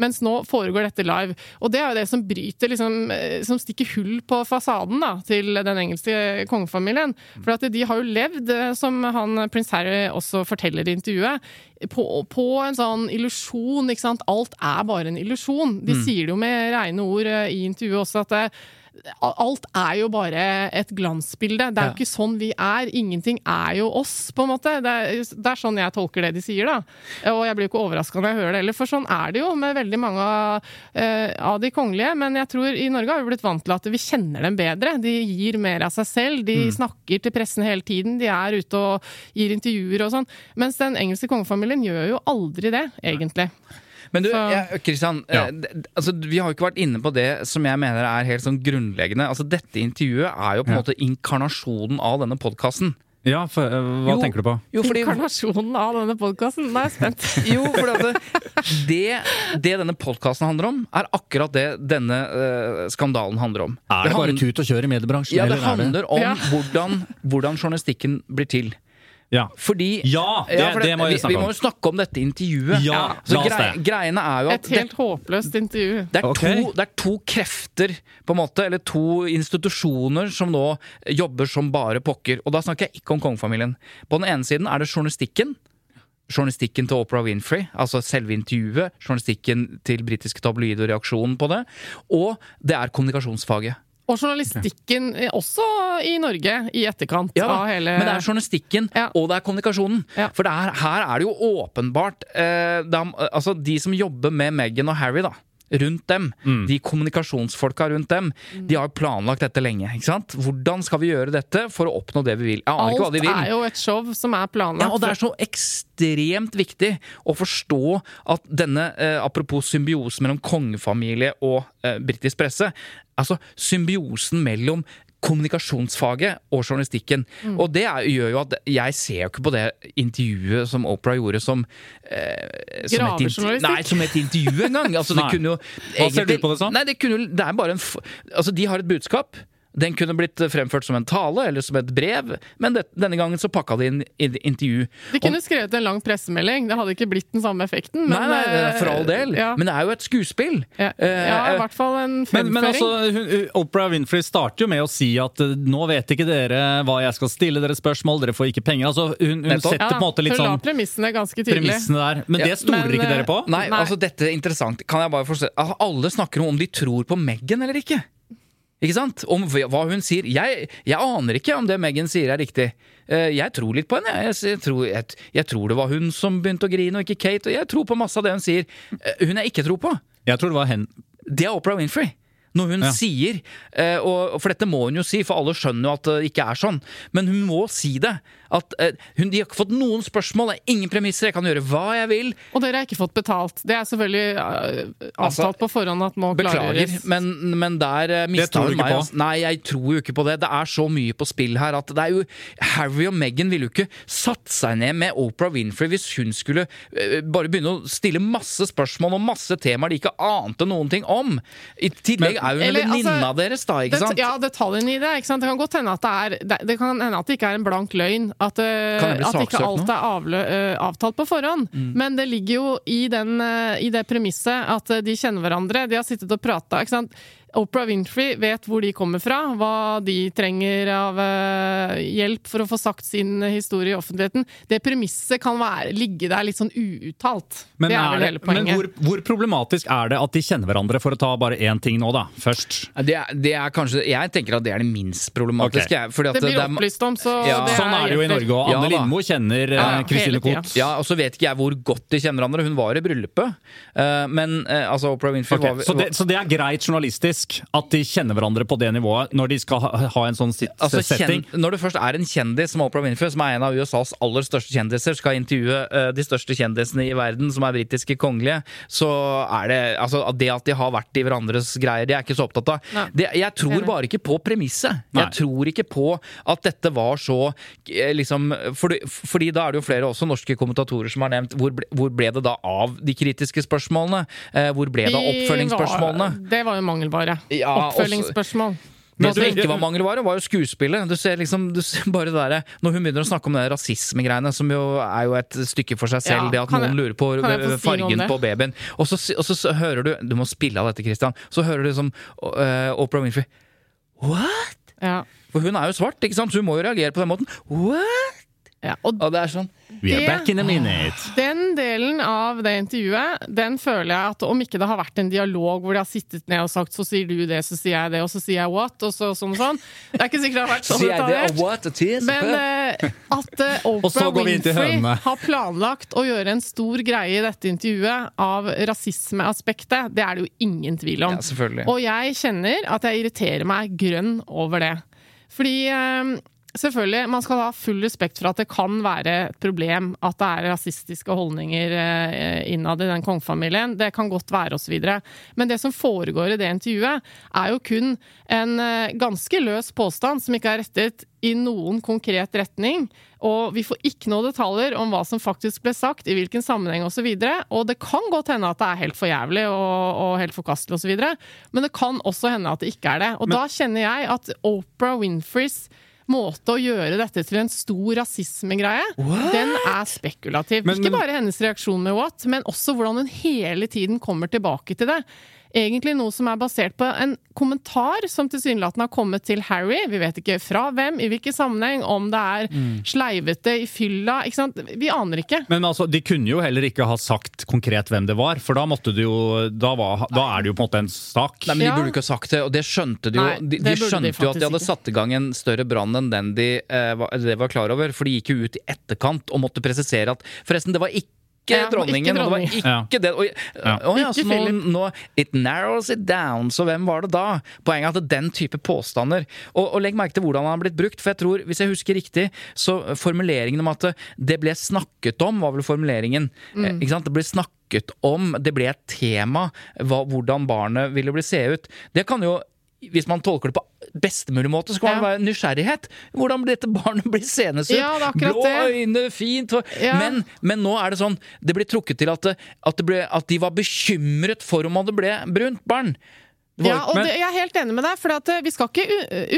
Mens nå foregår dette live. Og det er jo det som bryter, liksom, eh, som stikker hull på fasaden da, til den engelske kongefamilien. For at de har jo levd, eh, som han prins Harry også forteller i intervjuet, på, på en sånn illusjon. ikke sant? Alt er bare en illusjon. De sier det jo med reine ord eh, i intervjuet også, at eh, Alt er jo bare et glansbilde. Det er jo ikke sånn vi er. Ingenting er jo oss, på en måte. Det er, det er sånn jeg tolker det de sier, da. Og jeg blir jo ikke overraska når jeg hører det heller, for sånn er det jo med veldig mange av, uh, av de kongelige. Men jeg tror i Norge har vi blitt vant til at vi kjenner dem bedre. De gir mer av seg selv. De snakker til pressen hele tiden. De er ute og gir intervjuer og sånn. Mens den engelske kongefamilien gjør jo aldri det, egentlig. Men du, Kristian, Ja. eh, altså, vi har jo ikke vært inne på det som jeg mener er helt sånn grunnleggende. Altså, Dette intervjuet er jo på en Ja. måte inkarnasjonen av denne podkasten. Ja, for, eh, hva Jo. tenker du på? Jo, fordi, Inkarnasjonen av denne podkasten. Nå er jeg spent. jo, for det, det, det denne podkasten handler om, er akkurat det denne uh, skandalen handler om. Er det bare tut og kjør i mediebransjen? Ja, det handler det? om Ja. hvordan, hvordan journalistikken blir til. Ja. Fordi Ja, det- for det må vi snakke vi om. må jo snakke om dette intervjuet. Ja, så la oss grei, det. greiene er jo at Et helt håpløst intervju. det er, Ok. to, det er to krefter, på en måte, eller to institusjoner som nå jobber som bare pokker. Og da snakker jeg ikke om kongefamilien. På den ene siden er det journalistikken. Journalistikken til Oprah Winfrey, altså selve intervjuet. Journalistikken til britiske tabloider og reaksjonen på det. Og det er kommunikasjonsfaget. Og journalistikken eh, også i Norge, i etterkant Ja, av hele Men det er journalistikken, Ja. og det er kommunikasjonen. Ja. For det er, her er det jo åpenbart eh, det er, Altså, de som jobber med Meghan og Harry, da. Rundt dem, Mm. de kommunikasjonsfolka rundt dem, de har planlagt dette lenge. ikke sant? Hvordan skal vi gjøre dette for å oppnå det vi vil? Jeg aner ikke hva de vil. Alt er jo et show som er planlagt. Ja, og det er så ekstremt viktig å forstå at denne, eh, apropos symbiosen mellom kongefamilie og eh, britisk presse, altså symbiosen mellom kommunikasjonsfaget og journalistikken. Mm. Og det er, gjør jo at jeg ser jo ikke på det intervjuet som Oprah gjorde som eh, som et Gravejournalistikk? Nei, som et intervju engang. Altså, det kunne jo Hva ser du på det som? Nei, det, kunne, det er bare en f Altså, de har et budskap. Den kunne blitt fremført som en tale eller som et brev, men det, denne gangen så pakka de inn i intervju. De kunne skrevet en lang pressemelding, det hadde ikke blitt den samme effekten. Men, nei, nei, eh, for all del. Ja, Men det er jo et skuespill. ja, Eh, ja, i hvert fall en fremføring. men altså, hun, Oprah Winfrey starter jo med å si at eh, nå vet ikke dere hva jeg skal stille dere spørsmål, dere får ikke penger. Altså, hun, hun setter ja, på en måte litt Hun sånn la premissene ganske tydelig. premissene der. Men Ja, det stoler men, ikke dere på? Nei, Nei. altså dette er interessant. Kan jeg bare forstå altså, Alle snakker om om de tror på Meghan eller ikke. Ikke sant? Om hva hun sier. Jeg, jeg aner ikke om det Meghan sier er riktig. Eh, Jeg tror litt på henne. Jeg, jeg, tror, jeg, jeg tror det var hun som begynte å grine, og ikke Kate. Og jeg tror på masse av det hun sier. Eh, Hun jeg ikke tror på, Jeg tror det var hen... det er Oprah Winfrey. Når hun Ja. sier, eh, og, for dette må hun jo si, for alle skjønner jo at det ikke er sånn, men hun må si det. At eh, hun, De har ikke fått noen spørsmål, det er ingen premisser, jeg kan gjøre hva jeg vil. Og dere har ikke fått betalt. Det er selvfølgelig uh, Altså, på forhånd at må Beklager, klargjøres. men, men der uh, mista hun meg. altså. Nei, jeg tror jo ikke på det. Det er så mye på spill her at det er jo Harry og Meghan ville jo ikke satt seg ned med Oprah Winfrey hvis hun skulle uh, bare begynne å stille masse spørsmål om masse temaer de ikke ante noen ting om. I tillegg er hun en venninne altså, av deres, da, ikke Det- sant? Ja, detaljene i det. Ikke sant? Det kan godt hende at det er Det, det kan hende at det ikke er en blank løgn. At, eh, at ikke alt er avlø, eh, avtalt på forhånd. Men det ligger jo i, den, eh, i det premisset at de kjenner hverandre. De har sittet og prata. Oprah Winfrey vet hvor de kommer fra, hva de trenger av eh, hjelp for å få sagt sin historie i offentligheten. Det premisset kan være, ligge der litt sånn uuttalt. Men, det er er vel det, hele men poenget. hvor, hvor problematisk er det at de kjenner hverandre, for å ta bare én ting nå, da, først? Det er, det er kanskje Jeg tenker at det er det minst problematiske. Okay. fordi at det blir er- opplyst om, så Ja. det Sånn er det jo i. Norge, og Anne ja, Lindmo kjenner Kristine Ja, Kristine hele. Koht. Ja, og så vet ikke jeg hvor godt de kjenner hverandre. Hun var i bryllupet. eh, men eh, altså, Oprah Winfrey Ok, var så, det, så det er greit journalistisk at de kjenner hverandre på det nivået når de skal ha, ha en sånn sit Altså, setting? kjen- når du først er en kjendis som Oprah Winfrey, som er en av USAs aller største kjendiser, skal intervjue uh, de største kjendisene i verden, som er britiske kongelige, så er det altså, Det at de har vært i hverandres greier, det er jeg ikke så opptatt av. Det, jeg tror bare ikke på premisset. Jeg tror ikke på at dette var så eh, liksom fordi, fordi da er det jo flere også norske kommentatorer som har nevnt hvor ble, hvor ble det da av de kritiske spørsmålene? Eh, hvor ble det av oppfølgingsspørsmålene? Var, det var jo mangelvare. Ja, også- Oppfølgingsspørsmål. Det som du- ikke var mangelvare, var jo skuespillet. Du ser liksom, du ser bare det der, Når hun begynner å snakke om det rasismegreiene, som jo er jo et stykke for seg selv, Ja, det at noen jeg- lurer på fargen si på babyen. Og så, og så hører du Du må spille av dette, Christian. Så hører du liksom uh, Oprah Winfrey What? Ja. For hun er jo svart, ikke sant? så hun må jo reagere på den måten. What? Ja, og Og det er sånn We are Det- back in a minute. Den delen av det intervjuet, den føler jeg at om ikke det har vært en dialog hvor de har sittet ned og sagt så sier du det, så sier jeg det, og så sier jeg what, og så sånn og sånn Det er ikke sikkert det har vært sånn det? detaljert. Men uh, at uh, Oprah Winfrey har planlagt å gjøre en stor greie i dette intervjuet av rasismeaspektet, det er det jo ingen tvil om. Ja. Og jeg kjenner at jeg irriterer meg grønn over det. Fordi eh, Selvfølgelig, Man skal ha full respekt for at det kan være et problem at det er rasistiske holdninger eh, innad i den kongefamilien. Det kan godt være, osv. Men det som foregår i det intervjuet, er jo kun en eh, ganske løs påstand som ikke er rettet i noen konkret retning. Og vi får ikke noen detaljer om hva som faktisk ble sagt, i hvilken sammenheng osv. Og, så og det kan godt hende at det er helt for jævlig og, og helt forkastelig osv., men det kan også hende at det ikke er det. Og da kjenner jeg at Oprah Winfreys måte å gjøre dette til en stor rasismegreie, den er spekulativ. Men- Ikke bare hennes reaksjon med what, men også hvordan hun hele tiden kommer tilbake til det. Egentlig noe som er basert på en kommentar som tilsynelatende har kommet til Harry. Vi vet ikke fra hvem, i hvilken sammenheng, om det er Mm. sleivete i fylla. Ikke sant? Vi aner ikke. Men altså, de kunne jo heller ikke ha sagt konkret hvem det var, for da måtte du jo Da, var, da er det jo på en måte en sak. Nei, men De burde ikke ha sagt det, og det skjønte de jo. Nei, de, de skjønte de jo at de hadde ikke. satt i gang en større brann enn den de eh, var, de var klar over. For de gikk jo ut i etterkant og måtte presisere at forresten, det var ikke Ja, dronningen, ikke og det var ikke det. Og, Ja. å ja, så Ikke nå, nå It narrows it down. Så hvem var det da? Poenget er at den type påstander Og, og legg merke til hvordan han har blitt brukt. For jeg tror, hvis jeg husker riktig, så formuleringen om at det ble snakket om, var vel formuleringen. Mm. Eh, Ikke sant? Det ble snakket om, det ble et tema, hva, hvordan barnet ville bli se ut. Det kan jo hvis man tolker det på best mulig måte, så kan Ja. være nysgjerrighet. Hvordan dette barnet blir seende ut? Ja, Blå det. øyne, fint hår. Ja. Men, men nå er det sånn Det blir trukket til at, det, at, det ble, at de var bekymret for om det ble brunt barn. Var- Ja, og det, Jeg er helt enig med deg, for at eh, vi skal ikke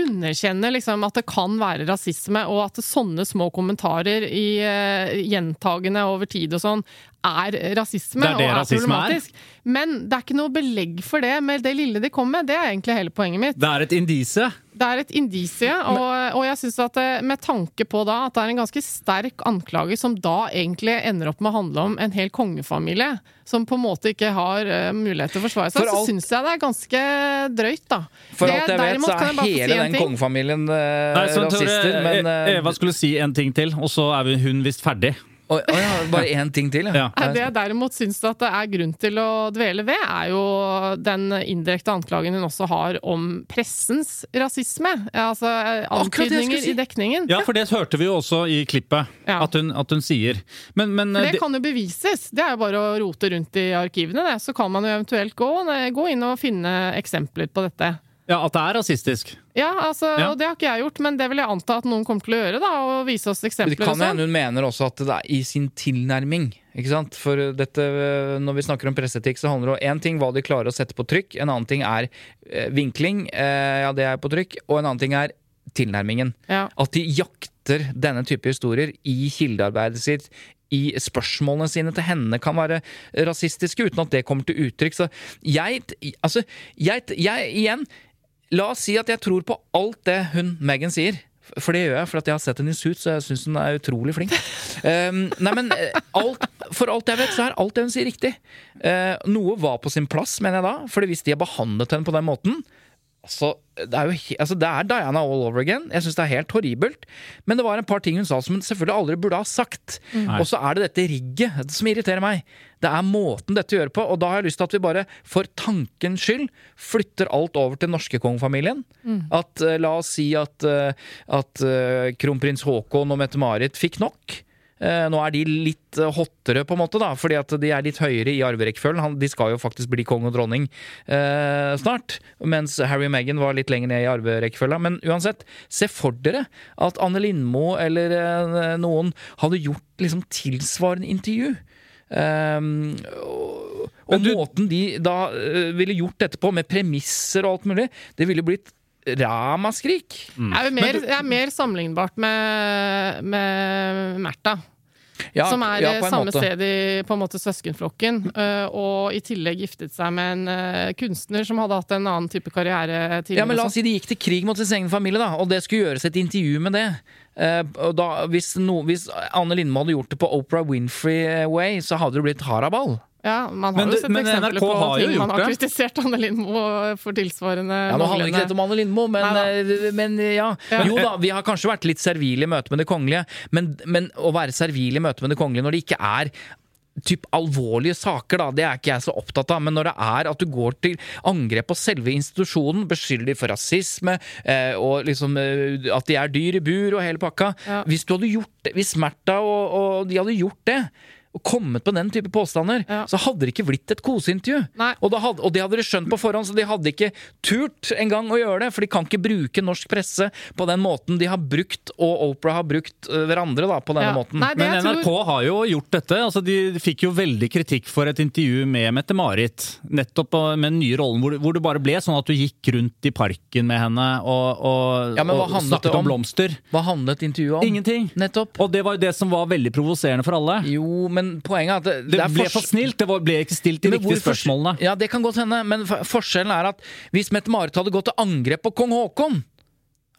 underkjenne liksom, at det kan være rasisme, og at sånne små kommentarer i uh, gjentagende over tid og sånn er rasisme Det er det og er rasisme er. problematisk. Men det er ikke noe belegg for det med det lille de kom med. Det er egentlig hele poenget mitt. Det er et indise. Det er et indisie, og, og jeg synes at det, med tanke på da at det er en ganske sterk anklage som da egentlig ender opp med å handle om en hel kongefamilie, som på en måte ikke har uh, mulighet til å forsvare seg, For så alt- syns jeg det er ganske drøyt, da. For Det- alt jeg vet, så er hele si den ting. kongefamilien uh, Nei, så rasister, men eh, Eva skulle si en ting til, og så er hun visst ferdig. Å oh ja, bare én ting til, Ja. ja. Det jeg derimot syns at det er grunn til å dvele ved, er jo den indirekte anklagen hun også har om pressens rasisme. Altså eh, antydninger si. i dekningen. Ja, for det hørte vi jo også i klippet, Ja. at, hun, at hun sier. Men, men det- det kan jo bevises. Det er jo bare å rote rundt i arkivene, det. Så kan man jo eventuelt gå, gå inn og finne eksempler på dette. Ja, at det er rasistisk. Ja, altså, Ja. og det har ikke jeg gjort, men det vil jeg anta at noen kommer til å gjøre, da, og vise oss Det eksempler kan og sånn. hende hun mener også at det er i sin tilnærming. Ikke sant? For dette, når vi snakker om presseetikk, så handler det om én ting hva de klarer å sette på trykk, en annen ting er eh, vinkling, eh, ja det er på trykk, og en annen ting er tilnærmingen. Ja. At de jakter denne type historier i kildearbeidet sitt. I spørsmålene sine til henne kan være rasistiske uten at det kommer til uttrykk. Så jeg, altså, jeg, jeg igjen La oss si at jeg tror på alt det hun Megan sier. For det gjør jeg, for at jeg har sett henne i Suits, så jeg syns hun er utrolig flink. Um, nei, men eh, alt, For alt jeg vet, så er alt det hun sier, riktig. Uh, noe var på sin plass, mener jeg da. Fordi hvis de har behandlet henne på den måten Altså, det er jo he- altså, det er Diana all over again. Jeg syns det er helt horribelt. Men det var en par ting hun sa som hun selvfølgelig aldri burde ha sagt. Og så er det dette rigget som irriterer meg. Det er måten dette gjør på, og da har jeg lyst til at vi bare for tankens skyld flytter alt over til norske kongefamilien. At eh, La oss si at, eh, at eh, kronprins Haakon og Mette-Marit fikk nok. Eh, nå er de litt eh, hottere, på en måte, da, fordi at de er litt høyere i arverekkefølgen. De skal jo faktisk bli kong og dronning eh, snart, mens Harry og Meghan var litt lenger ned i arverekkefølgen. Men uansett, se for dere at Anne Lindmo eller eh, noen hadde gjort liksom tilsvarende intervju. Um, og og du- måten de da eh, ville gjort dette på, med premisser og alt mulig, det ville blitt ramaskrik. Mm. Er mer, det er mer sammenlignbart med, med Märtha. Ja, som er ja, eh, på samme måte. sted i på en måte søskenflokken, eh, og i tillegg giftet seg med en eh, kunstner som hadde hatt en annen type karriere tidligere. Ja, men La oss si de gikk til krig mot sin egen familie, da, og det skulle gjøres et intervju med det. Eh, og da, hvis, no, hvis Anne Lindmo hadde gjort det på Oprah Winfrey way, så hadde det blitt haraball. Ja, man har Men jo sett men eksempler NRK på har jo ting man har det. kritisert Anne Lindmo for tilsvarende Ja, Nå handler ikke dette om Anne Lindmo, men, eh, men ja. Ja. Jo da, vi har kanskje vært litt servile i møte med det kongelige, men, men å være servil i møte med det kongelige når det ikke er typ alvorlige saker, da, det er ikke jeg så opptatt av. Men når det er at du går til angrep på selve institusjonen, beskylder de for rasisme, eh, og liksom eh, at de er dyr i bur og hele pakka Ja. Hvis du hadde gjort det, hvis Märtha og, og de hadde gjort det og kommet på den type påstander, Ja. så hadde det ikke blitt et koseintervju. Og, da hadde, og det hadde de skjønt på forhånd, så de hadde ikke turt engang å gjøre det. For de kan ikke bruke norsk presse på den måten de har brukt, og Opera har brukt øh, hverandre da, på denne Ja. måten. Nei, Men NRK tror- har jo gjort dette. altså De fikk jo veldig kritikk for et intervju med Mette-Marit. Nettopp med den nye rollen hvor, hvor det bare ble sånn at du gikk rundt i parken med henne og, og, Ja, og snakket om om? blomster. Hva handlet intervjuet om? Ingenting. Nettopp. Og det var jo det som var veldig provoserende for alle. Jo, men poenget er at det, Det er ble for snilt. Det ble ikke stilt de Men riktige spørsmålene. Ja, det kan godt hende, men forskjellen er at hvis Mette-Marit hadde gått til angrep på kong Haakon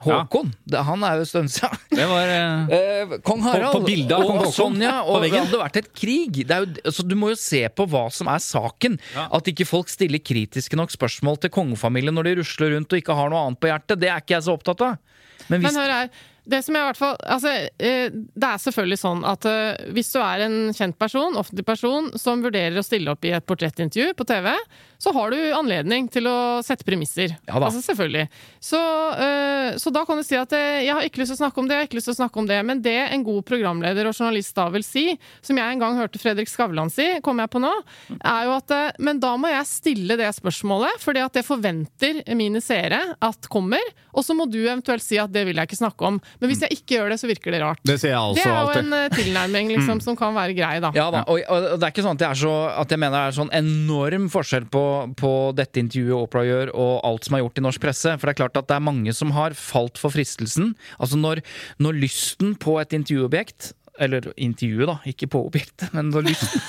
Ja. Håkon, det, han er jo stund siden. Det var eh, Eh, Kong Harald på bildet av og Sonja, og det hadde vært et krig. Det er jo, altså, du må jo se på hva som er saken. At ikke folk stiller kritiske nok spørsmål til kongefamilien når de rusler rundt og ikke har noe annet på hjertet. Det er ikke jeg så opptatt av. Men hvis Men hør her. Det som jeg i hvert fall altså, eh, Det er selvfølgelig sånn at eh, hvis du er en kjent person, offentlig person, som vurderer å stille opp i et portrettintervju på TV, så har du anledning til å sette premisser. Ja da. Altså selvfølgelig. Så, øh, så da kan du si at eh, jeg har ikke lyst til å snakke om det, jeg har ikke lyst til å snakke om det. Men det en god programleder og journalist da vil si, som jeg en gang hørte Fredrik Skavlan si, kommer jeg på nå, er jo at eh, Men da må jeg stille det spørsmålet, fordi at det forventer mine seere at kommer. Og så må du eventuelt si at det vil jeg ikke snakke om. Men hvis jeg ikke gjør det, så virker det rart. Det sier jeg Det altså er jo alltid. en tilnærming liksom, som kan være grei, da. Ja da, og, og det er ikke sånn at jeg, er så, at jeg mener det er sånn enorm forskjell på, på dette intervjuet Opera gjør og alt som er gjort i norsk presse. For det er klart at det er mange som har falt for fristelsen. Altså når, når lysten på et intervjuobjekt eller intervjuet, da, ikke på objektet, men når lysten,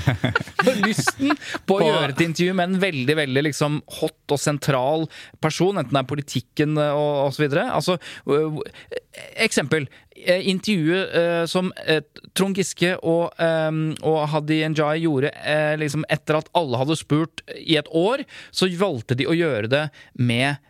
når lysten på å gjøre et intervju med en veldig veldig liksom hot og sentral person, enten det er politikken eh, og osv. Altså, øh, eksempel. eh, Intervjuet eh, som eh, Trond Giske og, eh, og Hadi Njay gjorde eh, liksom etter at alle hadde spurt i et år, så valgte de å gjøre det med eh,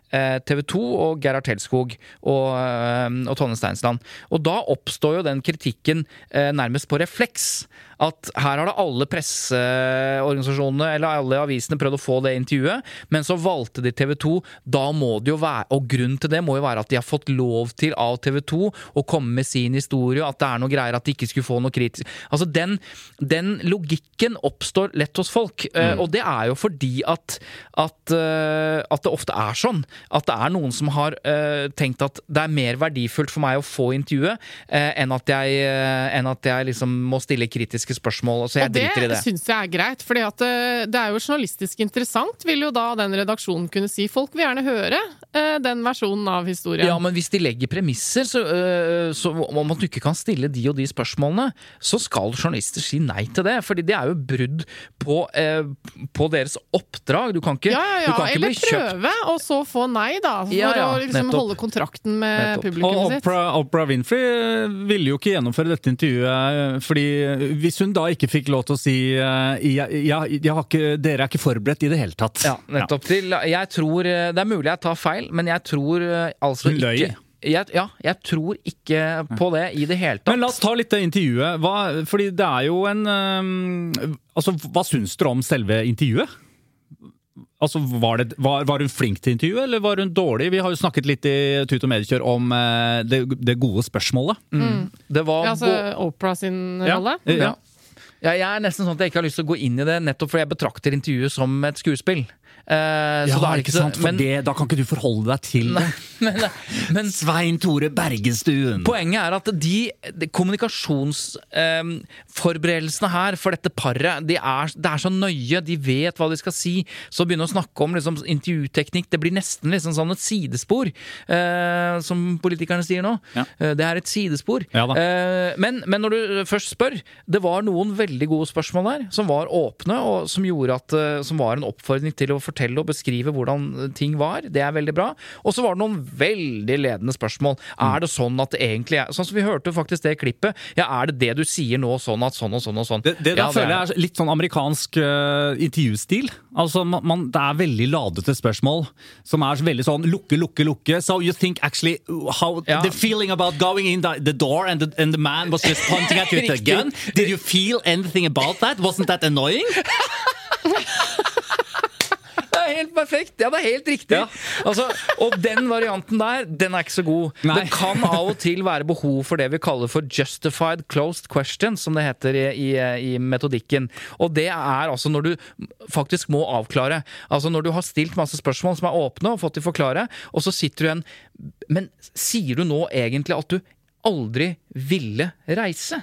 TV 2 og Gerhard Telskog og, eh, og Tonje Steinsland. Og da oppstår jo den kritikken eh, nærmest på refleks. At her har det alle presseorganisasjonene eller alle avisene prøvd å få det intervjuet, men så valgte de TV 2. Da må det jo være Og grunnen til det må jo være at de har fått lov til av TV 2 å komme med sin historie, at det er noe greier at de ikke skulle få noe kritisk Altså den, den logikken oppstår lett hos folk, mm. og det er jo fordi at, at, eh, at det ofte er sånn. At det er noen som har eh, tenkt at det er mer verdifullt for meg å få intervjuet eh, enn at jeg, eh, enn at jeg liksom må stille kritiske spørsmål. Så jeg Og det, driter i det. Det syns jeg er greit, for det er jo journalistisk interessant, vil jo da den redaksjonen kunne si. Folk vil gjerne høre uh, den versjonen av historien. Ja, men hvis de legger premisser, så, uh, så om at du ikke kan stille de og de spørsmålene, så skal journalister si nei til det. Fordi det er jo brudd på, uh, på deres oppdrag. Du kan ikke, Ja, ja, du ja. kan ikke bli kjøpt Eller prøve, og så få nei, da. For Ja, ja, å liksom holde kontrakten med Nettopp. Og publikummet sitt. Oprah, Oprah Winfrey eh, ville jo ikke gjennomføre dette intervjuet, fordi hvis hun da ikke fikk lov til å si uh, jeg, jeg, jeg ikke, Dere er ikke forberedt i det hele tatt. Ja, nettopp. Til, jeg tror øh, Det er mulig jeg tar feil, men jeg tror øh, altså Hun løy. ikke jeg, ja, jeg tror ikke på det i det hele tatt. Men la oss ta litt det intervjuet. Hva, fordi det er jo en um, Altså, hva syns dere om selve intervjuet? Altså, var, det, var, var hun flink til intervjuet, eller var hun dårlig? Vi har jo snakket litt i Tut og Mediekjør om eh, det, det gode spørsmålet. det var Ja, altså Opera Oprah sin rolle. ja. Ja, jeg er nesten sånn at jeg ikke har lyst til å gå inn i det, nettopp fordi jeg betrakter intervjuet som et skuespill. Eh, så Ja, da er det ikke så- sant? For men, det, da kan ikke du forholde deg til det. men, men Svein Tore Bergestuen. Poenget er at de, de kommunikasjonsforberedelsene her for dette paret, de er, det er så nøye. De vet hva de skal si. Så begynne å snakke om liksom, intervjuteknikk, det blir nesten liksom sånn et sidespor. uh, som politikerne sier nå. Ja. Uh, det er et sidespor. Ja. Eh, men, men når du først spør, det var noen veldig gode spørsmål der, som var åpne, og som gjorde at Som var en oppfordring til å fortelle og beskrive hvordan ting var. Det er veldig bra. Og så var det noen veldig ledende spørsmål. Er det sånn at det egentlig er Sånn som vi hørte faktisk det klippet. Ja, er det det du sier nå, sånn at sånn og sånn og sånn? Det, det ja, føler jeg er litt sånn amerikansk uh, intervjustil. Altså, man, man, Det er veldig ladete spørsmål som er veldig sånn lukke, lukke, lukke. So you think actually how Ja. The feeling about going in the, the door and the, and the man was just pointing at you with a gun? Did you feel anything about that? Wasn't that annoying? Er helt perfekt! Ja, det er helt riktig. Ja. Altså, og den varianten der, den er ikke så god. Nei. Det kan av og til være behov for det vi kaller for justified closed questions, som det heter i, i, i metodikken. Og det er altså når du faktisk må avklare. Altså når du har stilt masse spørsmål som er åpne, og fått de forklare, og så sitter du igjen Men sier du nå egentlig at du aldri ville reise?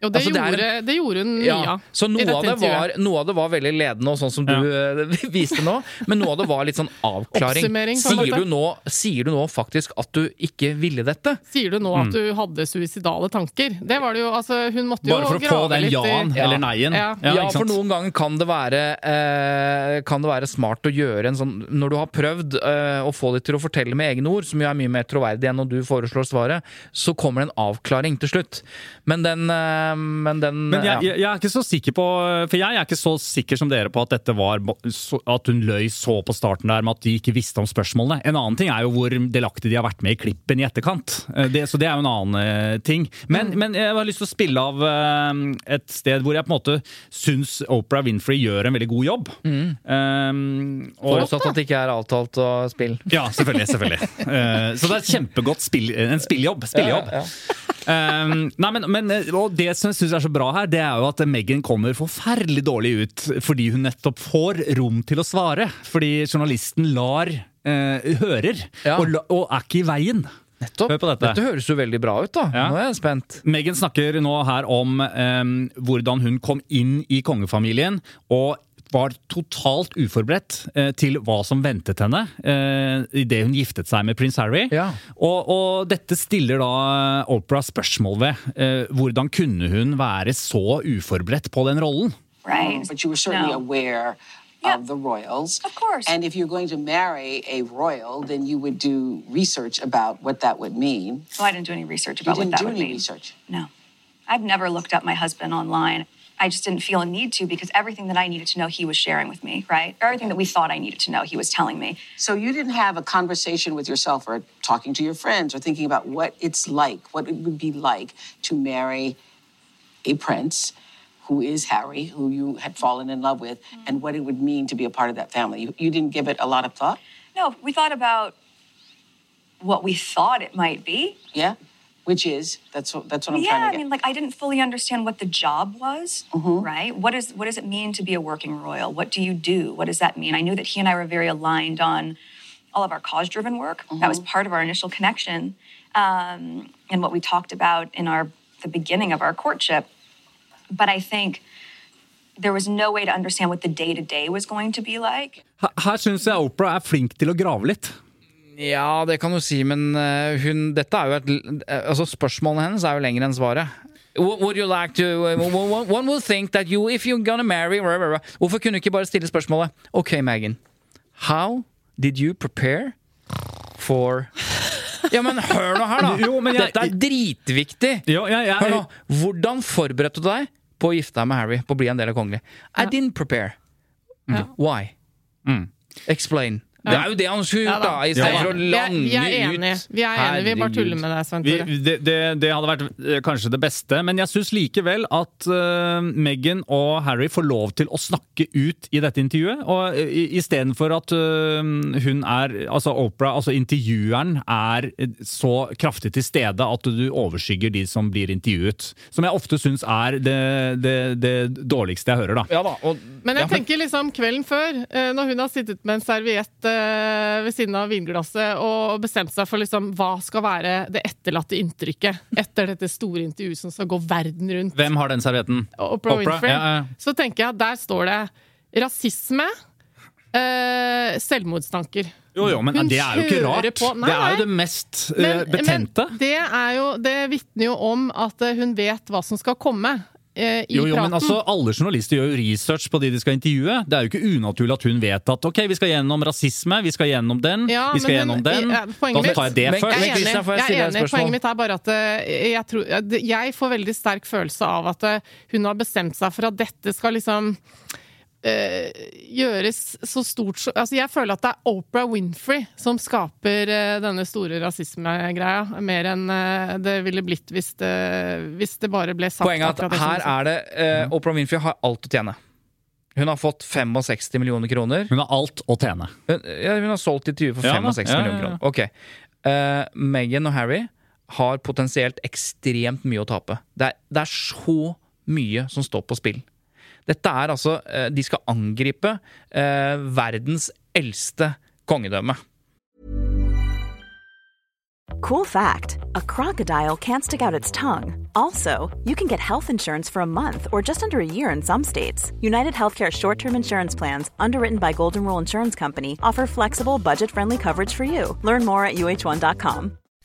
Jo, det, Altså, det gjorde, gjorde, det gjorde hun mye Ja, så noe av, det var, noe av det var veldig ledende, og sånn som du eh, viste nå. Men noe av det var litt sånn avklaring. Oppsummering, Sier du, nå, sier du nå faktisk at du ikke ville dette? Sier du nå Mm. at du hadde suicidale tanker? Det var det jo, altså Hun måtte jo Bare for å få den litt ja-en Ja. eller nei-en. Ja. For noen ganger kan det være eh, Kan det være smart å gjøre en sånn Når du har prøvd eh, å få dem til å fortelle med egne ord, som jo er mye mer troverdig enn når du foreslår svaret, så kommer det en avklaring til slutt. Men den, eh, men den Men jeg, ja. jeg, jeg er ikke så sikker på For jeg er ikke så sikker som dere på at dette var At hun løy så på starten der med at de ikke visste om spørsmålene. En annen ting er jo hvor delaktig de har vært med i klippen i etterkant. Eh, Det, så det er jo en annen eh, ting. Men, men jeg har lyst til å spille av eh, et sted hvor jeg på en måte syns Oprah Winfrey gjør en veldig god jobb. Um, og, Forutsatt at det ikke er avtalt å spille. ja, selvfølgelig. selvfølgelig. uh, så det er et kjempegodt spill, en spillejobb. spillejobb. Um, nei, men, men, og Det som jeg synes er så bra her, det er jo at Megan kommer forferdelig dårlig ut fordi hun nettopp får rom til å svare. Fordi journalisten lar eh, hører, Ja. og, og er ikke i veien. Nettopp. Hør på dette. Dette høres jo veldig bra ut, da. Ja. Nå er jeg spent. Megan snakker nå her om um, hvordan hun kom inn i kongefamilien og var totalt uforberedt eh, til hva som ventet henne eh, idet hun giftet seg med prins Harry. Ja. Og, og dette stiller da Oprah spørsmål ved. Eh, hvordan kunne hun være så uforberedt på den rollen? Right? But you were certainly No. aware Yeah. of the royals. Of course. And if you're going to marry a royal, then you would do research about what that would mean. So I didn't do any research You about what didn't that do would any mean. research. No. I've never looked up my husband online. I just didn't feel a need to because everything that I needed to know he was sharing with me, right? Everything that we thought I needed to know he was telling me. So you didn't have a conversation with yourself or talking to your friends or thinking about what it's like, what it would be like to marry a prince who is Harry, who you had fallen in love with, and what it would mean to be a part of that family. You, you didn't give it a lot of thought? No, we thought about what we thought it might be. Yeah? Which is, that's what, that's what I'm yeah, trying to get. I mean, like I didn't fully understand what the job was, right? What is what does it mean to be a working royal? What do you do? What does that mean? I knew that he and I were very aligned on all of our cause-driven work. That was part of our initial connection, um, and what we talked about in our the beginning of our courtship. But I think there was no way to understand what the day to day was going to be like. Her, her syns jeg Oprah er flink til å grave litt. Ja, det kan du si, men eh, hun Dette er jo et eh, Altså, spørsmålene hennes er jo lengre enn svaret. Would would you like to one- will think that you If you're gonna marry rah. Hvorfor kunne du ikke bare stille spørsmålet OK, Megan. How did you prepare for Ja, men hør nå her, da! Jo, men jeg- Dette er dritviktig! Jo, jeg, jeg, Hør nå. Hvordan forberedte du deg på å gifte deg med Harry? På å bli en del av kongelig? I didn't prepare. Why? Explain. Det er jo det han skulle Ja gjort, da. da! I stedet Ja for å Vi er, vi er enige. Vi er enige. Vi bare tuller med deg, Svein Tore. det, det, det hadde vært eh, kanskje det beste, men jeg syns likevel at uh, Meghan og Harry får lov til å snakke ut i dette intervjuet. Og uh, Istedenfor at uh, hun er Altså Oprah, altså intervjueren, er eh, så kraftig til stede at du overskygger de som blir intervjuet. Som jeg ofte syns er det, det, det dårligste jeg hører, da. Ja da, og Men jeg ja, tenker liksom kvelden før, uh, når hun har sittet med en serviett eh, ved siden av vinglasset og bestemt seg for liksom hva skal være det etterlatte inntrykket etter dette store intervjuet som skal gå verden rundt, Hvem har den servietten? Oprah Winfrey, Ja, ja. så tenker jeg at der står det rasisme, eh, selvmordstanker. Jo, jo, men Hun det er jo ikke rart. på. Nei, det er jo det mest eh, betente. Men det, er jo, det vitner jo om at eh, hun vet hva som skal komme. Eh, I Jo, jo, men altså, Alle journalister gjør jo research på de de skal intervjue. Det er jo ikke unaturlig at hun vet at ok, vi skal gjennom rasisme, vi skal gjennom den, Ja, vi skal men gjennom hun- den. ja, Da tar jeg det Men- først. Jeg er enig. Jeg Jeg er enig. Poenget mitt er bare at eh, jeg, tror, jeg får veldig sterk følelse av at eh, hun har bestemt seg for at dette skal liksom eh, gjøres så stort så Altså, jeg føler at det er Oprah Winfrey som skaper eh, denne store rasismegreia, mer enn eh, det ville blitt hvis det, hvis det bare ble sagt Poenget er at det her er det eh, Oprah Winfrey har alt å tjene. Hun har fått 65 millioner kroner. Hun har alt å tjene. Hun, ja, hun har solgt intervjuet for Ja, 65 ja, millioner ja. kroner. Ok. Uh, Meghan og Harry har potensielt ekstremt mye å tape. Det er, det er så mye som står på spill. Dette er altså eh, De skal angripe eh, verdens eldste kongedømme. Cool fact a crocodile can't stick out its tongue. Also, you can get health insurance for a month or just under a year in some states. United Healthcare short term insurance plans, underwritten by Golden Rule Insurance Company, offer flexible, budget friendly coverage for you. Learn more at uh1.com.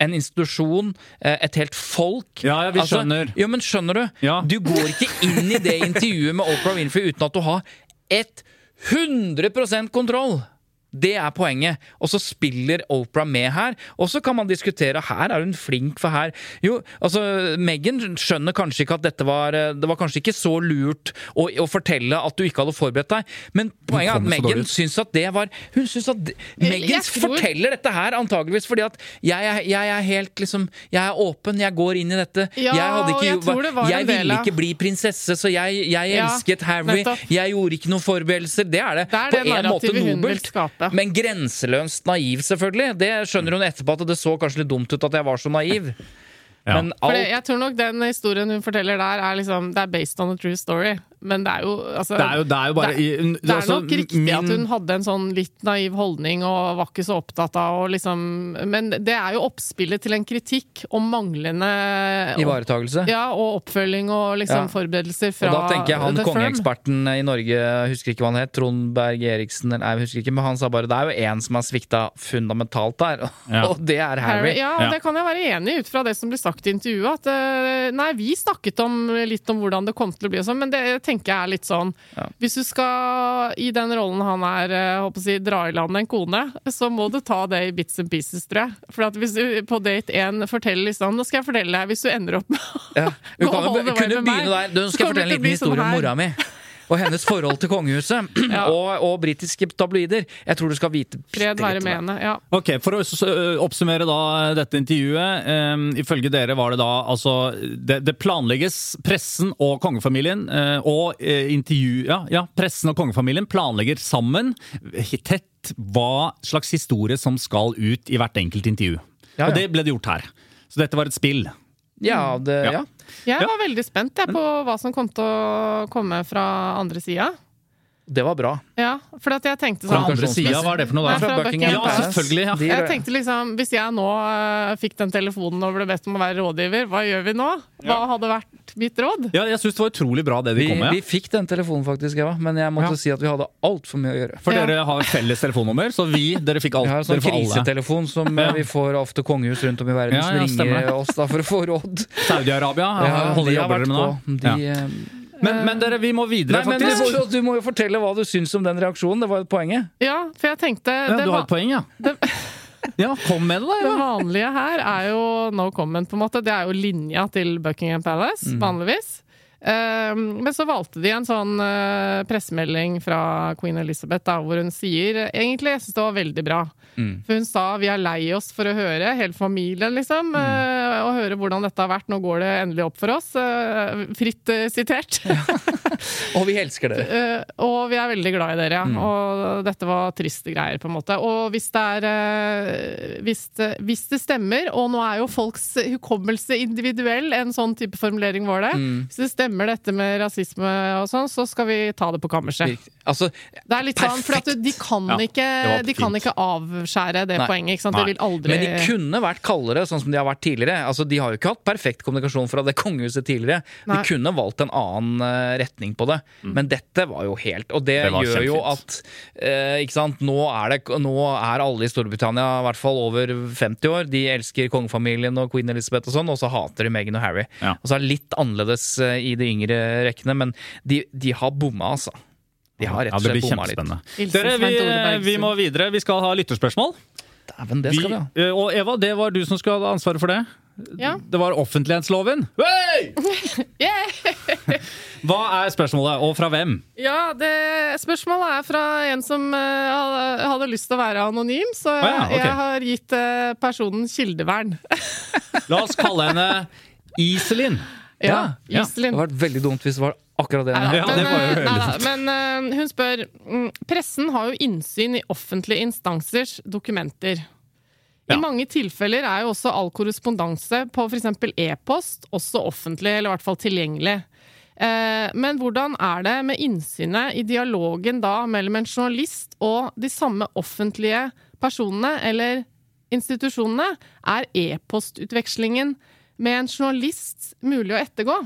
En institusjon, eh, et helt folk. Ja, ja, vi skjønner. Ja, men skjønner du? Ja. Du går ikke inn i det intervjuet med Oprah Winfrey uten at du har et 100% kontroll! Det er poenget. Og så spiller Oprah med her. Og så kan man diskutere her er hun flink, for her Jo, altså, Meghan skjønner kanskje ikke at dette var eh, Det var kanskje ikke så lurt å, å fortelle at du ikke hadde forberedt deg, men poenget er at Megan syns at det var Hun syns at Megan forteller dette her antageligvis fordi at jeg, er- jeg er helt liksom Jeg er åpen, jeg går inn i dette. Ja, jeg hadde ikke, jeg tror det var jeg en del ville av- ikke bli prinsesse, så jeg, jeg Ja, elsket Harry. nettopp. Jeg gjorde ikke noen forberedelser. Det er det. Det er På det en måte narrativet hun vil nobelt. Skape. Men grenseløst naiv, selvfølgelig. Det skjønner hun etterpå at det så kanskje litt dumt ut at jeg var så naiv. Ja. Alt jeg tror nok den historien hun forteller der, er liksom Det er based on a true story. Men det er jo altså, Det er jo, det er jo bare det, i- det er altså, nok riktig min- at hun hadde en sånn litt naiv holdning og var ikke så opptatt av å liksom Men det er jo oppspillet til en kritikk om manglende Ivaretakelse? Ja, og oppfølging og liksom Ja. forberedelser fra Og da tenker jeg han kongeeksperten i Norge, husker ikke hva han het, Trond Berg Eriksen, eller jeg husker ikke, men han sa bare det er jo én som har svikta fundamentalt der, Ja. og det er Harry. Harry, ja, og Ja. det kan jeg være enig i ut fra det som blir sagt i intervjuet. At eh, nei, vi snakket om, litt om hvordan det kom til å bli og sånn, men det tenker jeg er litt sånn Hvis du skal i den rollen han er, eh, håper å si, dra i land en kone, så må du ta det i bits and pieces, tror jeg. For at hvis du på date én forteller liksom Nå skal jeg fortelle deg, hvis du ender opp med å Ja. Du kan jo kunne meg, begynne der. Du, skal jeg fortelle en liten historie sånn historie om mora mi. Og hennes forhold til kongehuset Ja. og, og britiske tabloider. Jeg tror du skal vite Fred være med henne. Ja. Ok, For å oppsummere da dette intervjuet. Um, ifølge dere var det da altså Det, det planlegges Pressen og kongefamilien uh, og eh, intervju... Ja, ja, pressen og kongefamilien planlegger sammen tett hva slags historie som skal ut i hvert enkelt intervju. Ja, ja. Og det ble det gjort her. Så dette var et spill. Ja, det, Ja. ja. Jeg var veldig spent jeg, på hva som kom til å komme fra andre sida. Det var bra. Ja, for at jeg tenkte Fra sånn andre sida, hva er det for noe da? fra Fra Buckingham Ja, selvfølgelig, ja. Jeg tenkte liksom, Hvis jeg nå uh, fikk den telefonen og ble bedt om å være rådgiver, hva gjør vi nå? Hva hadde vært mitt råd? Ja, jeg syns det var utrolig bra det de vi, kom med. vi fikk den telefonen faktisk, Eva, men jeg måtte Ja. si at vi hadde altfor mye å gjøre. For Ja. dere har felles telefonnummer, så vi dere fikk alt. Vi har en sånn krisetelefon som eh, Ja. vi får ofte kongehus rundt om i verden Ja, som ringer oss da for å få råd. Saudi-Arabia Ja, holder jobber dere med nå. De, eh, Men, men dere, vi må videre, Nei, men du, faktisk. må- du må jo fortelle hva du syns om den reaksjonen. Det var jo poenget. Ja, for jeg tenkte Ja, det, du har et poeng, ja. det, Ja, Kom med det, da. det vanlige her er jo no comment, på en måte. Det er jo linja til Buckingham Palace, Mm. vanligvis. Eh, men så valgte de en sånn uh, pressemelding fra queen Elizabeth da, hvor hun sier Egentlig, jeg synes det var veldig bra. Mm. For hun sa vi er lei oss for å høre, hele familien, liksom. Mm. eh, og høre hvordan dette har vært. Nå går det endelig opp for oss. eh, fritt sitert. sitert. Og vi elsker dere. Eh, og vi er veldig glad i dere, ja. Mm. Og dette var triste greier, på en måte. Og hvis det er eh, hvis, det, hvis det stemmer, og nå er jo folks hukommelse individuell, en sånn type formulering var det. Mm. Hvis det stemmer dette med rasisme og sånn, så skal vi ta det på kammerset. Altså, Det er litt sånn, for at Perfekt. de kan, Ja, ikke, de kan ikke avskjære det Nei. poenget. ikke sant? Nei. Det vil aldri Men de kunne vært kaldere, sånn som de har vært tidligere. Altså, De har jo ikke hatt perfekt kommunikasjon fra det kongehuset tidligere. Nei. De kunne valgt en annen eh, retning. på det. Men dette var jo helt Og det, Det gjør jo at eh, ikke sant, nå er, det, nå er alle i Storbritannia i hvert fall over 50 år. De elsker kongefamilien og queen Elizabeth og sånn, og så hater de Meghan og Harry. Ja. Og så er det litt annerledes eh, i de yngre rekkene, men de, de har bomma, altså. De har rett og slett bomma litt. Dere, vi, vi må videre. Vi skal ha lytterspørsmål. Dæven, det Vi, skal vi ha. eh, og Eva, det var du som skulle ha ansvaret for det. Ja. Det var offentlighetsloven. Hey! Hva er spørsmålet, og fra hvem? Ja, det Spørsmålet er fra en som uh, hadde lyst til å være anonym, så ah, ja, okay. jeg har gitt uh, personen kildevern. La oss kalle henne Iselin. Ja, Ja. Det hadde vært veldig dumt hvis det var akkurat det. Ja, men, det eh, men uh, hun spør mm, Pressen har jo innsyn i offentlige instansers dokumenter. I mange tilfeller er jo også all korrespondanse på f.eks. e-post også offentlig, eller i hvert fall tilgjengelig. Eh, Men hvordan er det med innsynet i dialogen da mellom en journalist og de samme offentlige personene eller institusjonene? Er e-postutvekslingen med en journalist mulig å ettergå?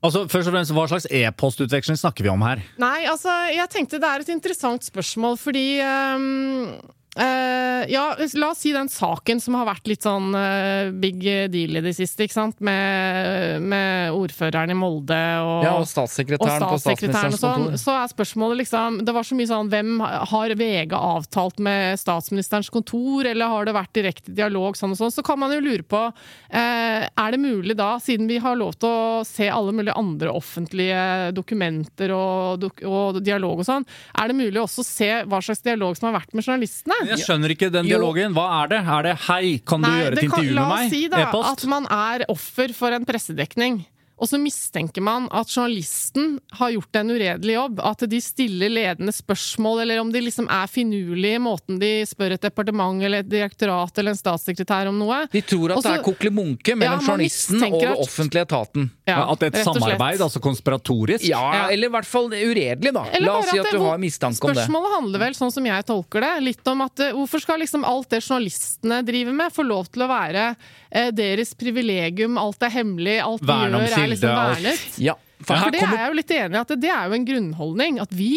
Altså, først og fremst, Hva slags e-postutveksling snakker vi om her? Nei, altså, jeg tenkte det er et interessant spørsmål, fordi ehm, eh, Ja, la oss si den saken som har vært litt sånn uh, big deal i det siste, ikke sant? Med, med ordføreren i Molde og Ja, og statssekretæren på statssekretæren på statsministerens sånn, kontor. så er spørsmålet liksom Det var så mye sånn Hvem har VG avtalt med statsministerens kontor, eller har det vært direkte dialog, sånn og sånn? Så kan man jo lure på uh, Er det mulig da, siden vi har lov til å se alle mulige andre offentlige dokumenter og, og dialog og sånn, er det mulig også å se hva slags dialog som har vært med journalistene? Jeg skjønner ikke den dialogen. Hva er det? Er det 'hei, kan du Nei, gjøre et et kan- intervju med meg'? La oss si da E-post? at man er offer for en pressedekning. Og så mistenker man at journalisten har gjort en uredelig jobb. At de stiller ledende spørsmål, eller om de liksom er finurlige i måten de spør et departement eller et direktorat eller en statssekretær om noe. De tror at Også, det er koklemunke mellom Ja, journalisten og den offentlige etaten. Ja, at det er et samarbeid, altså konspiratorisk? Ja, Ja. eller i hvert fall uredelig, da. Eller La oss si at at du har mistanke om det. Spørsmålet handler vel, sånn som jeg tolker det, litt om at eh, hvorfor skal liksom alt det journalistene driver med, få lov til å være eh, deres privilegium, alt er hemmelig, alt de gjør er kilde, liksom vernet? Ja, for For det er kommer jeg jo litt enig i, at det er jo en grunnholdning, at vi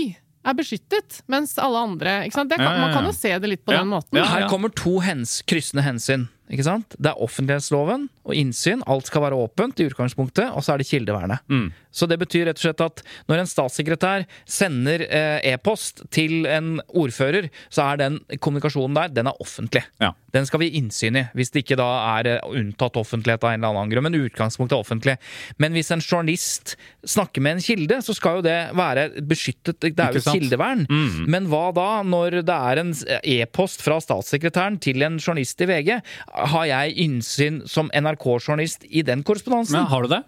er beskyttet, mens alle andre ikke sant? Det kan, Ja, ja, ja. Man kan jo se det litt på Ja. den måten. Ja, Her kommer to hens, kryssende hensyn. Ikke sant? Det er offentlighetsloven og innsyn. Alt skal være åpent i utgangspunktet, og så er det kildevernet. Mm. Så det betyr rett og slett at når en statssekretær sender eh, e-post til en ordfører, så er den kommunikasjonen der, den er offentlig. Ja. Den skal vi gi innsyn i, hvis det ikke da er eh, unntatt offentlighet av en eller annen grunn. Men utgangspunktet er offentlig. Men hvis en journalist snakker med en kilde, så skal jo det være beskyttet. Det er jo kildevern. kildevern. Men hva da, når det er en e-post fra statssekretæren til en journalist i VG? Har jeg innsyn som NRK-journalist i den korrespondansen? Men har du det?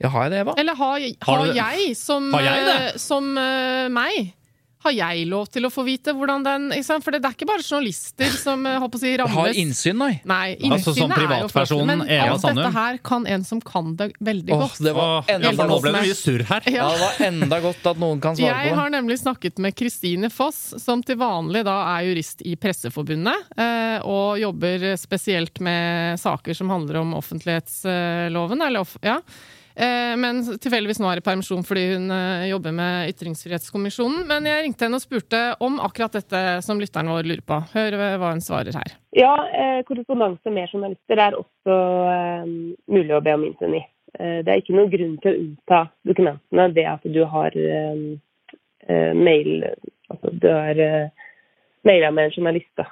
Ja, har jeg det, Eva? Eller har, Har har, jeg, som, Har jeg det? eh, som uh, meg, har jeg lov til å få vite hvordan den? For det er ikke bare journalister som eh, håper å si, rammes. Har innsyn, nei. Nei, Altså, som innsynet er jo privatpersonen Men Eva alt Sandum? dette her kan en som kan det veldig Åh, godt. det var enda nå ble det mye surr her. Ja, det var enda godt at noen kan svare Jeg på har nemlig snakket med Kristine Foss, som til vanlig da er jurist i Presseforbundet, eh, og jobber spesielt med saker som handler om offentlighetsloven, eller off ja. Eh, Men tilfeldigvis nå er i permisjon fordi hun eh, jobber med Ytringsfrihetskommisjonen. Men jeg ringte henne og spurte om akkurat dette som lytteren vår lurer på. Hør hva hun svarer her. Ja, eh, korrespondanse med journalister er også mulig å be om innsyn i. Eh, det er ikke noen grunn til å unnta dokumentene det at du har mail Altså du har maila med en journalist, da.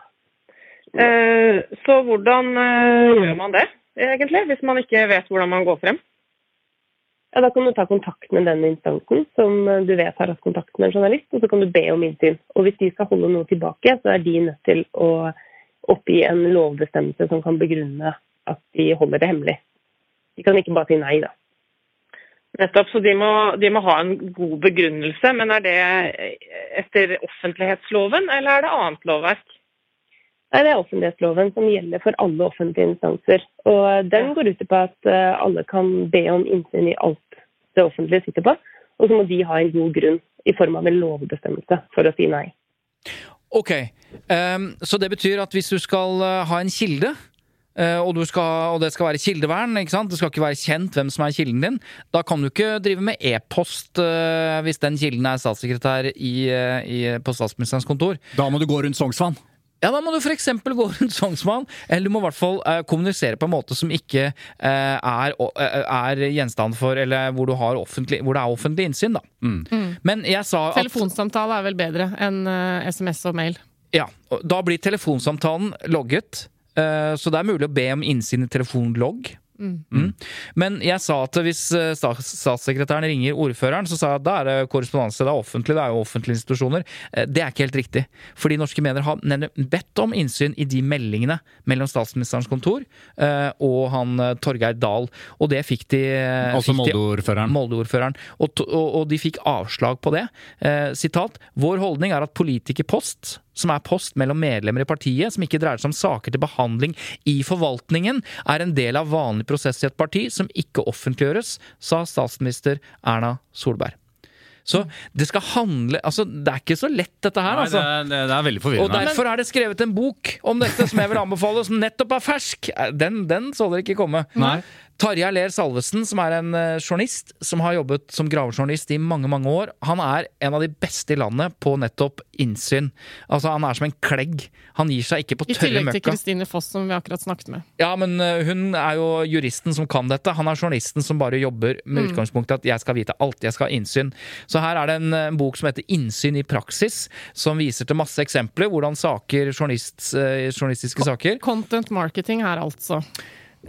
Eh, Så hvordan gjør man det, egentlig, hvis man ikke vet hvordan man går frem? Ja, Da kan du ta kontakt med den instansen som eh, du vet har hatt kontakt med en journalist, og så kan du be om innsyn. Og hvis de skal holde noe tilbake, så er de nødt til å oppgi en lovbestemmelse som kan begrunne at de holder det hemmelig. De kan ikke bare si nei, da. Nettopp, så de må, de må ha en god begrunnelse. Men er det etter offentlighetsloven, eller er det annet lovverk? Nei, Det er offentlighetsloven som gjelder for alle offentlige instanser. Og Den går ut på at eh, alle kan be om innsyn i alt det offentlige sitter på. Og så må de ha en god grunn i form av en lovbestemmelse for å si nei. Ok, um, så det betyr at hvis du skal eh, ha en kilde eh, og, du skal, og det skal være kildevern. ikke sant? Det skal ikke være kjent hvem som er kilden din. Da kan du ikke drive med e-post hvis den kilden er statssekretær i, i, på statsministerens kontor. Da må du gå rundt Sognsvann. Ja, Da må du f.eks. gå rundt Sognsvann, eller du må i hvert fall eh, kommunisere på en måte som ikke eh, er, eh, er, gjenstand for Eller hvor, offentlig, hvor, det er offentlig innsyn, da. Mm. Mm. Men jeg sa at Telefonsamtale er vel bedre enn uh, SMS og mail? Ja. Da blir telefonsamtalen logget. Uh, så det er mulig å be om innsyn i telefonlogg. Mm. Mm. Men jeg sa at hvis eh, statssekretæren ringer ordføreren, så sa jeg at da er det korrespondanse. Det er offentlig, det er jo offentlige institusjoner. Eh, det er ikke helt riktig. Fordi norske medier har bedt om innsyn i de meldingene mellom statsministerens kontor eh, og han Torgeir Dahl. Og det fikk de Altså Molde-ordføreren. Molde og, og, og, de fikk avslag på det. Sitat. Vår holdning er at politikerpost som er post mellom medlemmer i partiet, som ikke dreier seg om saker til behandling i forvaltningen, er en del av vanlig prosess i et parti som ikke offentliggjøres, sa statsminister Erna Solberg. Så det skal handle Altså, det er ikke så lett, dette her, Nei, altså. Det, det, er veldig forvirrende. Og derfor er det skrevet en bok om dette som jeg vil anbefale, som nettopp er fersk. Den, den så dere ikke komme. Nei. Tarjei Ler Salvesen, som er en uh, journalist som har jobbet som gravejournalist i mange mange år, han er en av de beste i landet på nettopp innsyn. Altså, Han er som en klegg. Han gir seg ikke på tørre møkka. I tillegg til Kristine Foss, som vi akkurat snakket med. Ja, men uh, hun er jo juristen som kan dette. Han er journalisten som bare jobber med utgangspunkt utgangspunktet at jeg skal vite alt, jeg skal ha innsyn. Så her er det en, en, bok som heter Innsyn i praksis, som viser til masse eksempler hvordan saker, journalist, journalistiske saker Content marketing her, altså.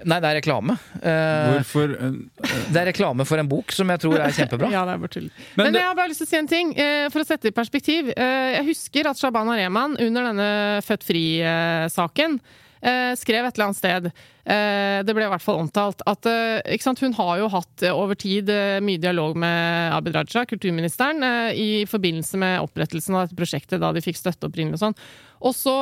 Nei, det er reklame. Uh, Hvorfor? Uh, det er reklame for en bok som jeg tror er kjempebra. ja, det er bare tull. Men, Men det... jeg har bare lyst til å si en ting, uh, for å sette det i perspektiv. Jeg husker at Shabana Rehman under denne Født fri-saken skrev et eller annet sted det ble i hvert fall omtalt at hun har jo hatt over tid mye dialog med Abid Raja, kulturministeren, i forbindelse med opprettelsen av dette prosjektet da de fikk støtte opprinnelig og sånn. Og så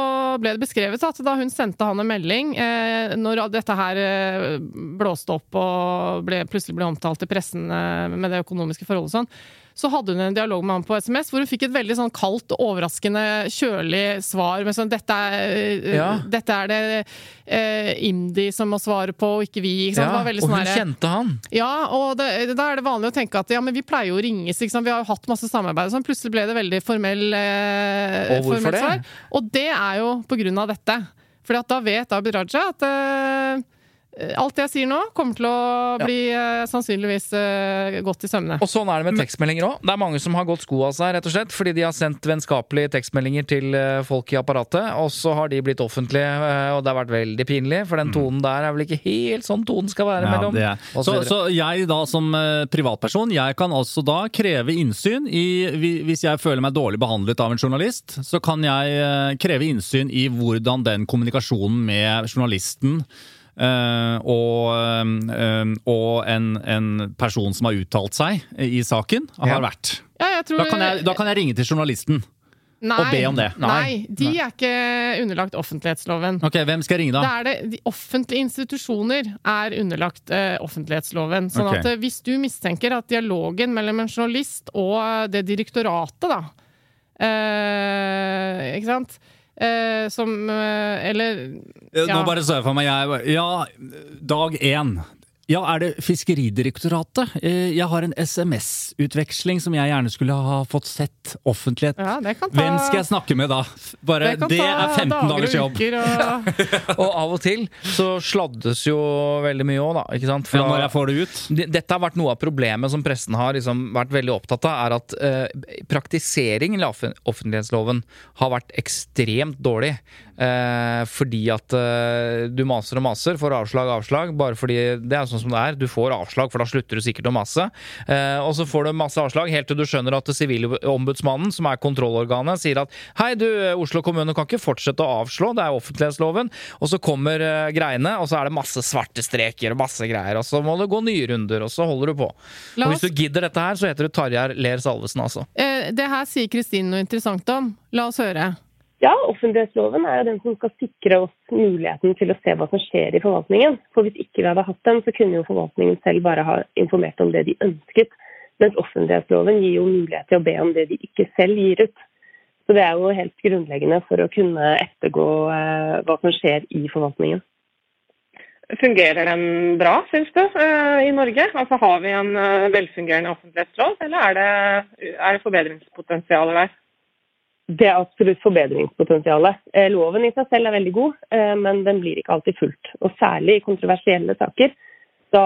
ble det beskrevet at da hun sendte han en melding, eh, når dette her eh, blåste opp og ble, plutselig ble omtalt i pressen eh, med det økonomiske forholdet sånn, så hadde hun en dialog med ham på SMS hvor hun fikk et veldig sånn kaldt, overraskende, kjølig svar med sånn Dette er, eh, ja. dette er det eh, IMDi som må svare på, og ikke vi. Ikke ja, og hun sånn kjente han. Ja, og det, da er det vanlig å tenke at ja, men vi pleier jo å ringes, vi har jo hatt masse samarbeid og sånn. Plutselig ble det veldig formell, eh, og det? Svar. Og det er jo på grunn av dette. For da vet Abid Raja at uh, Alt jeg sier nå, kommer til å bli ja. uh, sannsynligvis uh, gått i sømmene. Og sånn er det med tekstmeldinger òg. Det er mange som har gått sko av seg rett og slett, fordi de har sendt vennskapelige tekstmeldinger til folk i apparatet, og så har de blitt offentlige, og det har vært veldig pinlig, for den mm. tonen der er vel ikke helt sånn tonen skal være ja, mellom så, så, så, jeg da som privatperson, jeg kan altså da kreve innsyn i Hvis jeg føler meg dårlig behandlet av en journalist, så kan jeg kreve innsyn i hvordan den kommunikasjonen med journalisten og, uh, og en, en, person som har uttalt seg i saken, har ja. vært. Ja, tror... da, kan jeg, da, kan jeg, ringe til journalisten nei, og be om det. Nei, nei de er ikke underlagt offentlighetsloven. Ok, Hvem skal jeg ringe da? Det er det, de offentlige institusjoner er underlagt uh, offentlighetsloven. Sånn okay. at hvis du mistenker at dialogen mellom en journalist og det direktoratet, da Ikke sant Eh, som eh, Eller ja. Nå bare så jeg for meg jeg, Ja, dag én. Ja, er det Fiskeridirektoratet? Eh, jeg har en SMS-utveksling som jeg gjerne skulle ha fått sett offentlighet. Ja, ta, Hvem skal jeg snakke med da? Bare, det, det er 15 dagers jobb. Og... og... av og til så sladdes jo veldig mye òg, da. Ikke sant? For ja, når jeg får det ut. Dette har vært noe av problemet som pressen har liksom vært veldig opptatt av, er at uh, praktiseringen av offentlighetsloven har vært ekstremt dårlig. Uh, fordi at eh, du maser og maser, får avslag avslag, bare fordi det er sånn som det er. Du får avslag, for da slutter du sikkert å masse. Eh, og så får du masse avslag helt til du skjønner at Sivilombudsmannen, som er kontrollorganet, sier at hei, du, Oslo kommune kan ikke fortsette å avslå, det er offentlighetsloven. Og så kommer eh, greiene, og så er det masse svarte streker og masse greier. Og så må det gå nye runder, og så holder du på. Oss... Og hvis du gidder dette her, så heter du Tarjei Ler Salvesen, altså. Eh, det her sier Kristine noe interessant om. La oss høre. Ja, offentlighetsloven er jo den som skal sikre oss muligheten til å se hva som skjer i forvaltningen. For hvis ikke vi hadde hatt den, så kunne jo forvaltningen selv bare ha informert om det de ønsket. Mens offentlighetsloven gir jo mulighet til å be om det de ikke selv gir ut. Så det er jo helt grunnleggende for å kunne ettergå eh, hva som skjer i forvaltningen. Fungerer den bra, syns du, eh, i Norge? Altså Har vi en eh, velfungerende offentlighetslov, eller er det, er det forbedringspotensial der? Det er absolutt forbedringspotensialet. Eh, loven i seg selv er veldig god, men den blir ikke alltid fulgt. Og særlig i kontroversielle saker. Da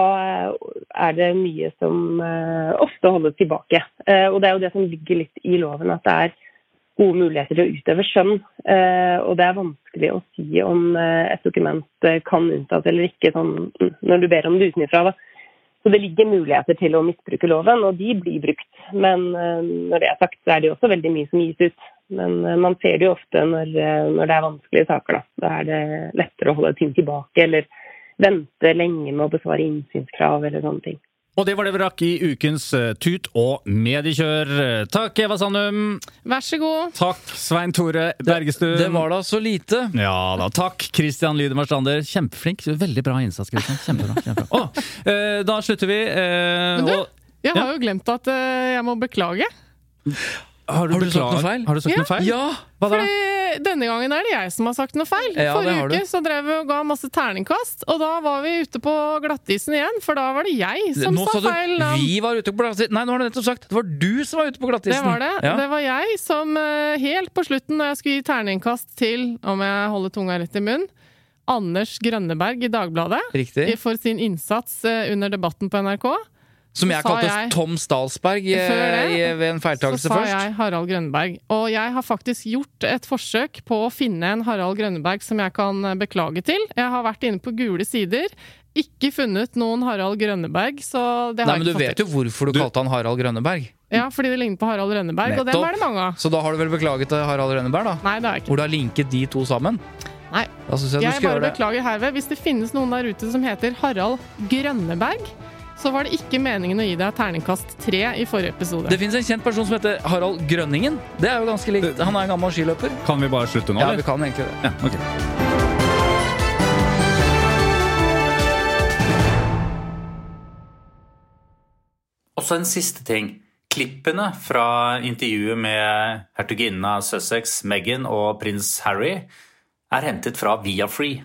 er det mye som ofte holdes tilbake. Og det er jo det som ligger litt i loven, at det er gode muligheter til å utøve skjønn. Eh, og det er vanskelig å si om eh, et dokument eh, kan unntas eller ikke, sånn, når du ber om det utenfra. Så det ligger muligheter til å misbruke loven, og de blir brukt. Men når det er sagt, så er det også veldig mye som gis ut. Men man ser det jo ofte når, når det er vanskelige saker. Da. da er det lettere å holde ting tilbake eller vente lenge med å besvare innsynskrav eller sånne ting. Og det var det vi rakk i ukens uh, Tut og mediekjør. Takk, Eva Sandum. Vær så god. Takk, Svein Tore Bergestuen. Det, det, var da så lite. Ja da. Takk, Christian Lydemar Stander. Kjempeflink. Veldig bra innsats, Christian. Kjempebra. kjempebra. Oh, eh, da slutter vi. Eh, Men du, og, jeg har ja. jo glemt at jeg må beklage. Har du, har du sagt noe feil? Har du sagt ja. noe feil? Ja, Hva da? Fordi denne gangen er det jeg som har sagt noe feil. Ja, Forrige uke så drev vi og ga masse terningkast, og da var vi ute på glattisen igjen, for da var det jeg som nå sa feil navn. Vi var ute på glattisen. Nei, nå har du nettopp sagt det var du som var ute på glattisen. Det var det. Ja. Det var jeg som eh, helt på slutten, når jeg skulle gi terningkast til, om jeg holder tunga rett i munnen, Anders Grønneberg i Dagbladet Riktig. for sin innsats eh, under debatten på NRK. Som jeg kalte jeg, Tom Stalsberg det, eh, ved en feiltakelse først. Så sa jeg Harald Grønneberg. Og jeg har faktisk gjort et forsøk på å finne en Harald Grønneberg som jeg kan eh, beklage til. Jeg har vært inne på gule sider. Ikke funnet noen Harald Grønneberg, så det har Nei, men jeg ikke fått til. Du vet jo hvorfor du, du, kalte han Harald Grønneberg. Ja, fordi det ligner på Harald Rønneberg, Nettopp. og dem er det mange av. Så da har du vel beklaget til Harald Rønneberg, da? Nei, det har jeg ikke. Hvor du har linket de to sammen? Nei. jeg, jeg bare beklager herved. Hvis det finnes noen der ute som heter Harald Grønneberg, så var det ikke meningen å gi deg terningkast tre i forrige episode. Det fins en kjent person som heter Harald Grønningen. Det er jo ganske likt. Han er en gammel skiløper. Kan vi bare slutte nå? Ja, vi kan egentlig det. Ja, okay. Også en siste ting. Klippene fra intervjuet med hertuginnen av Sussex, Meghan og prins Harry er hentet fra Viafree.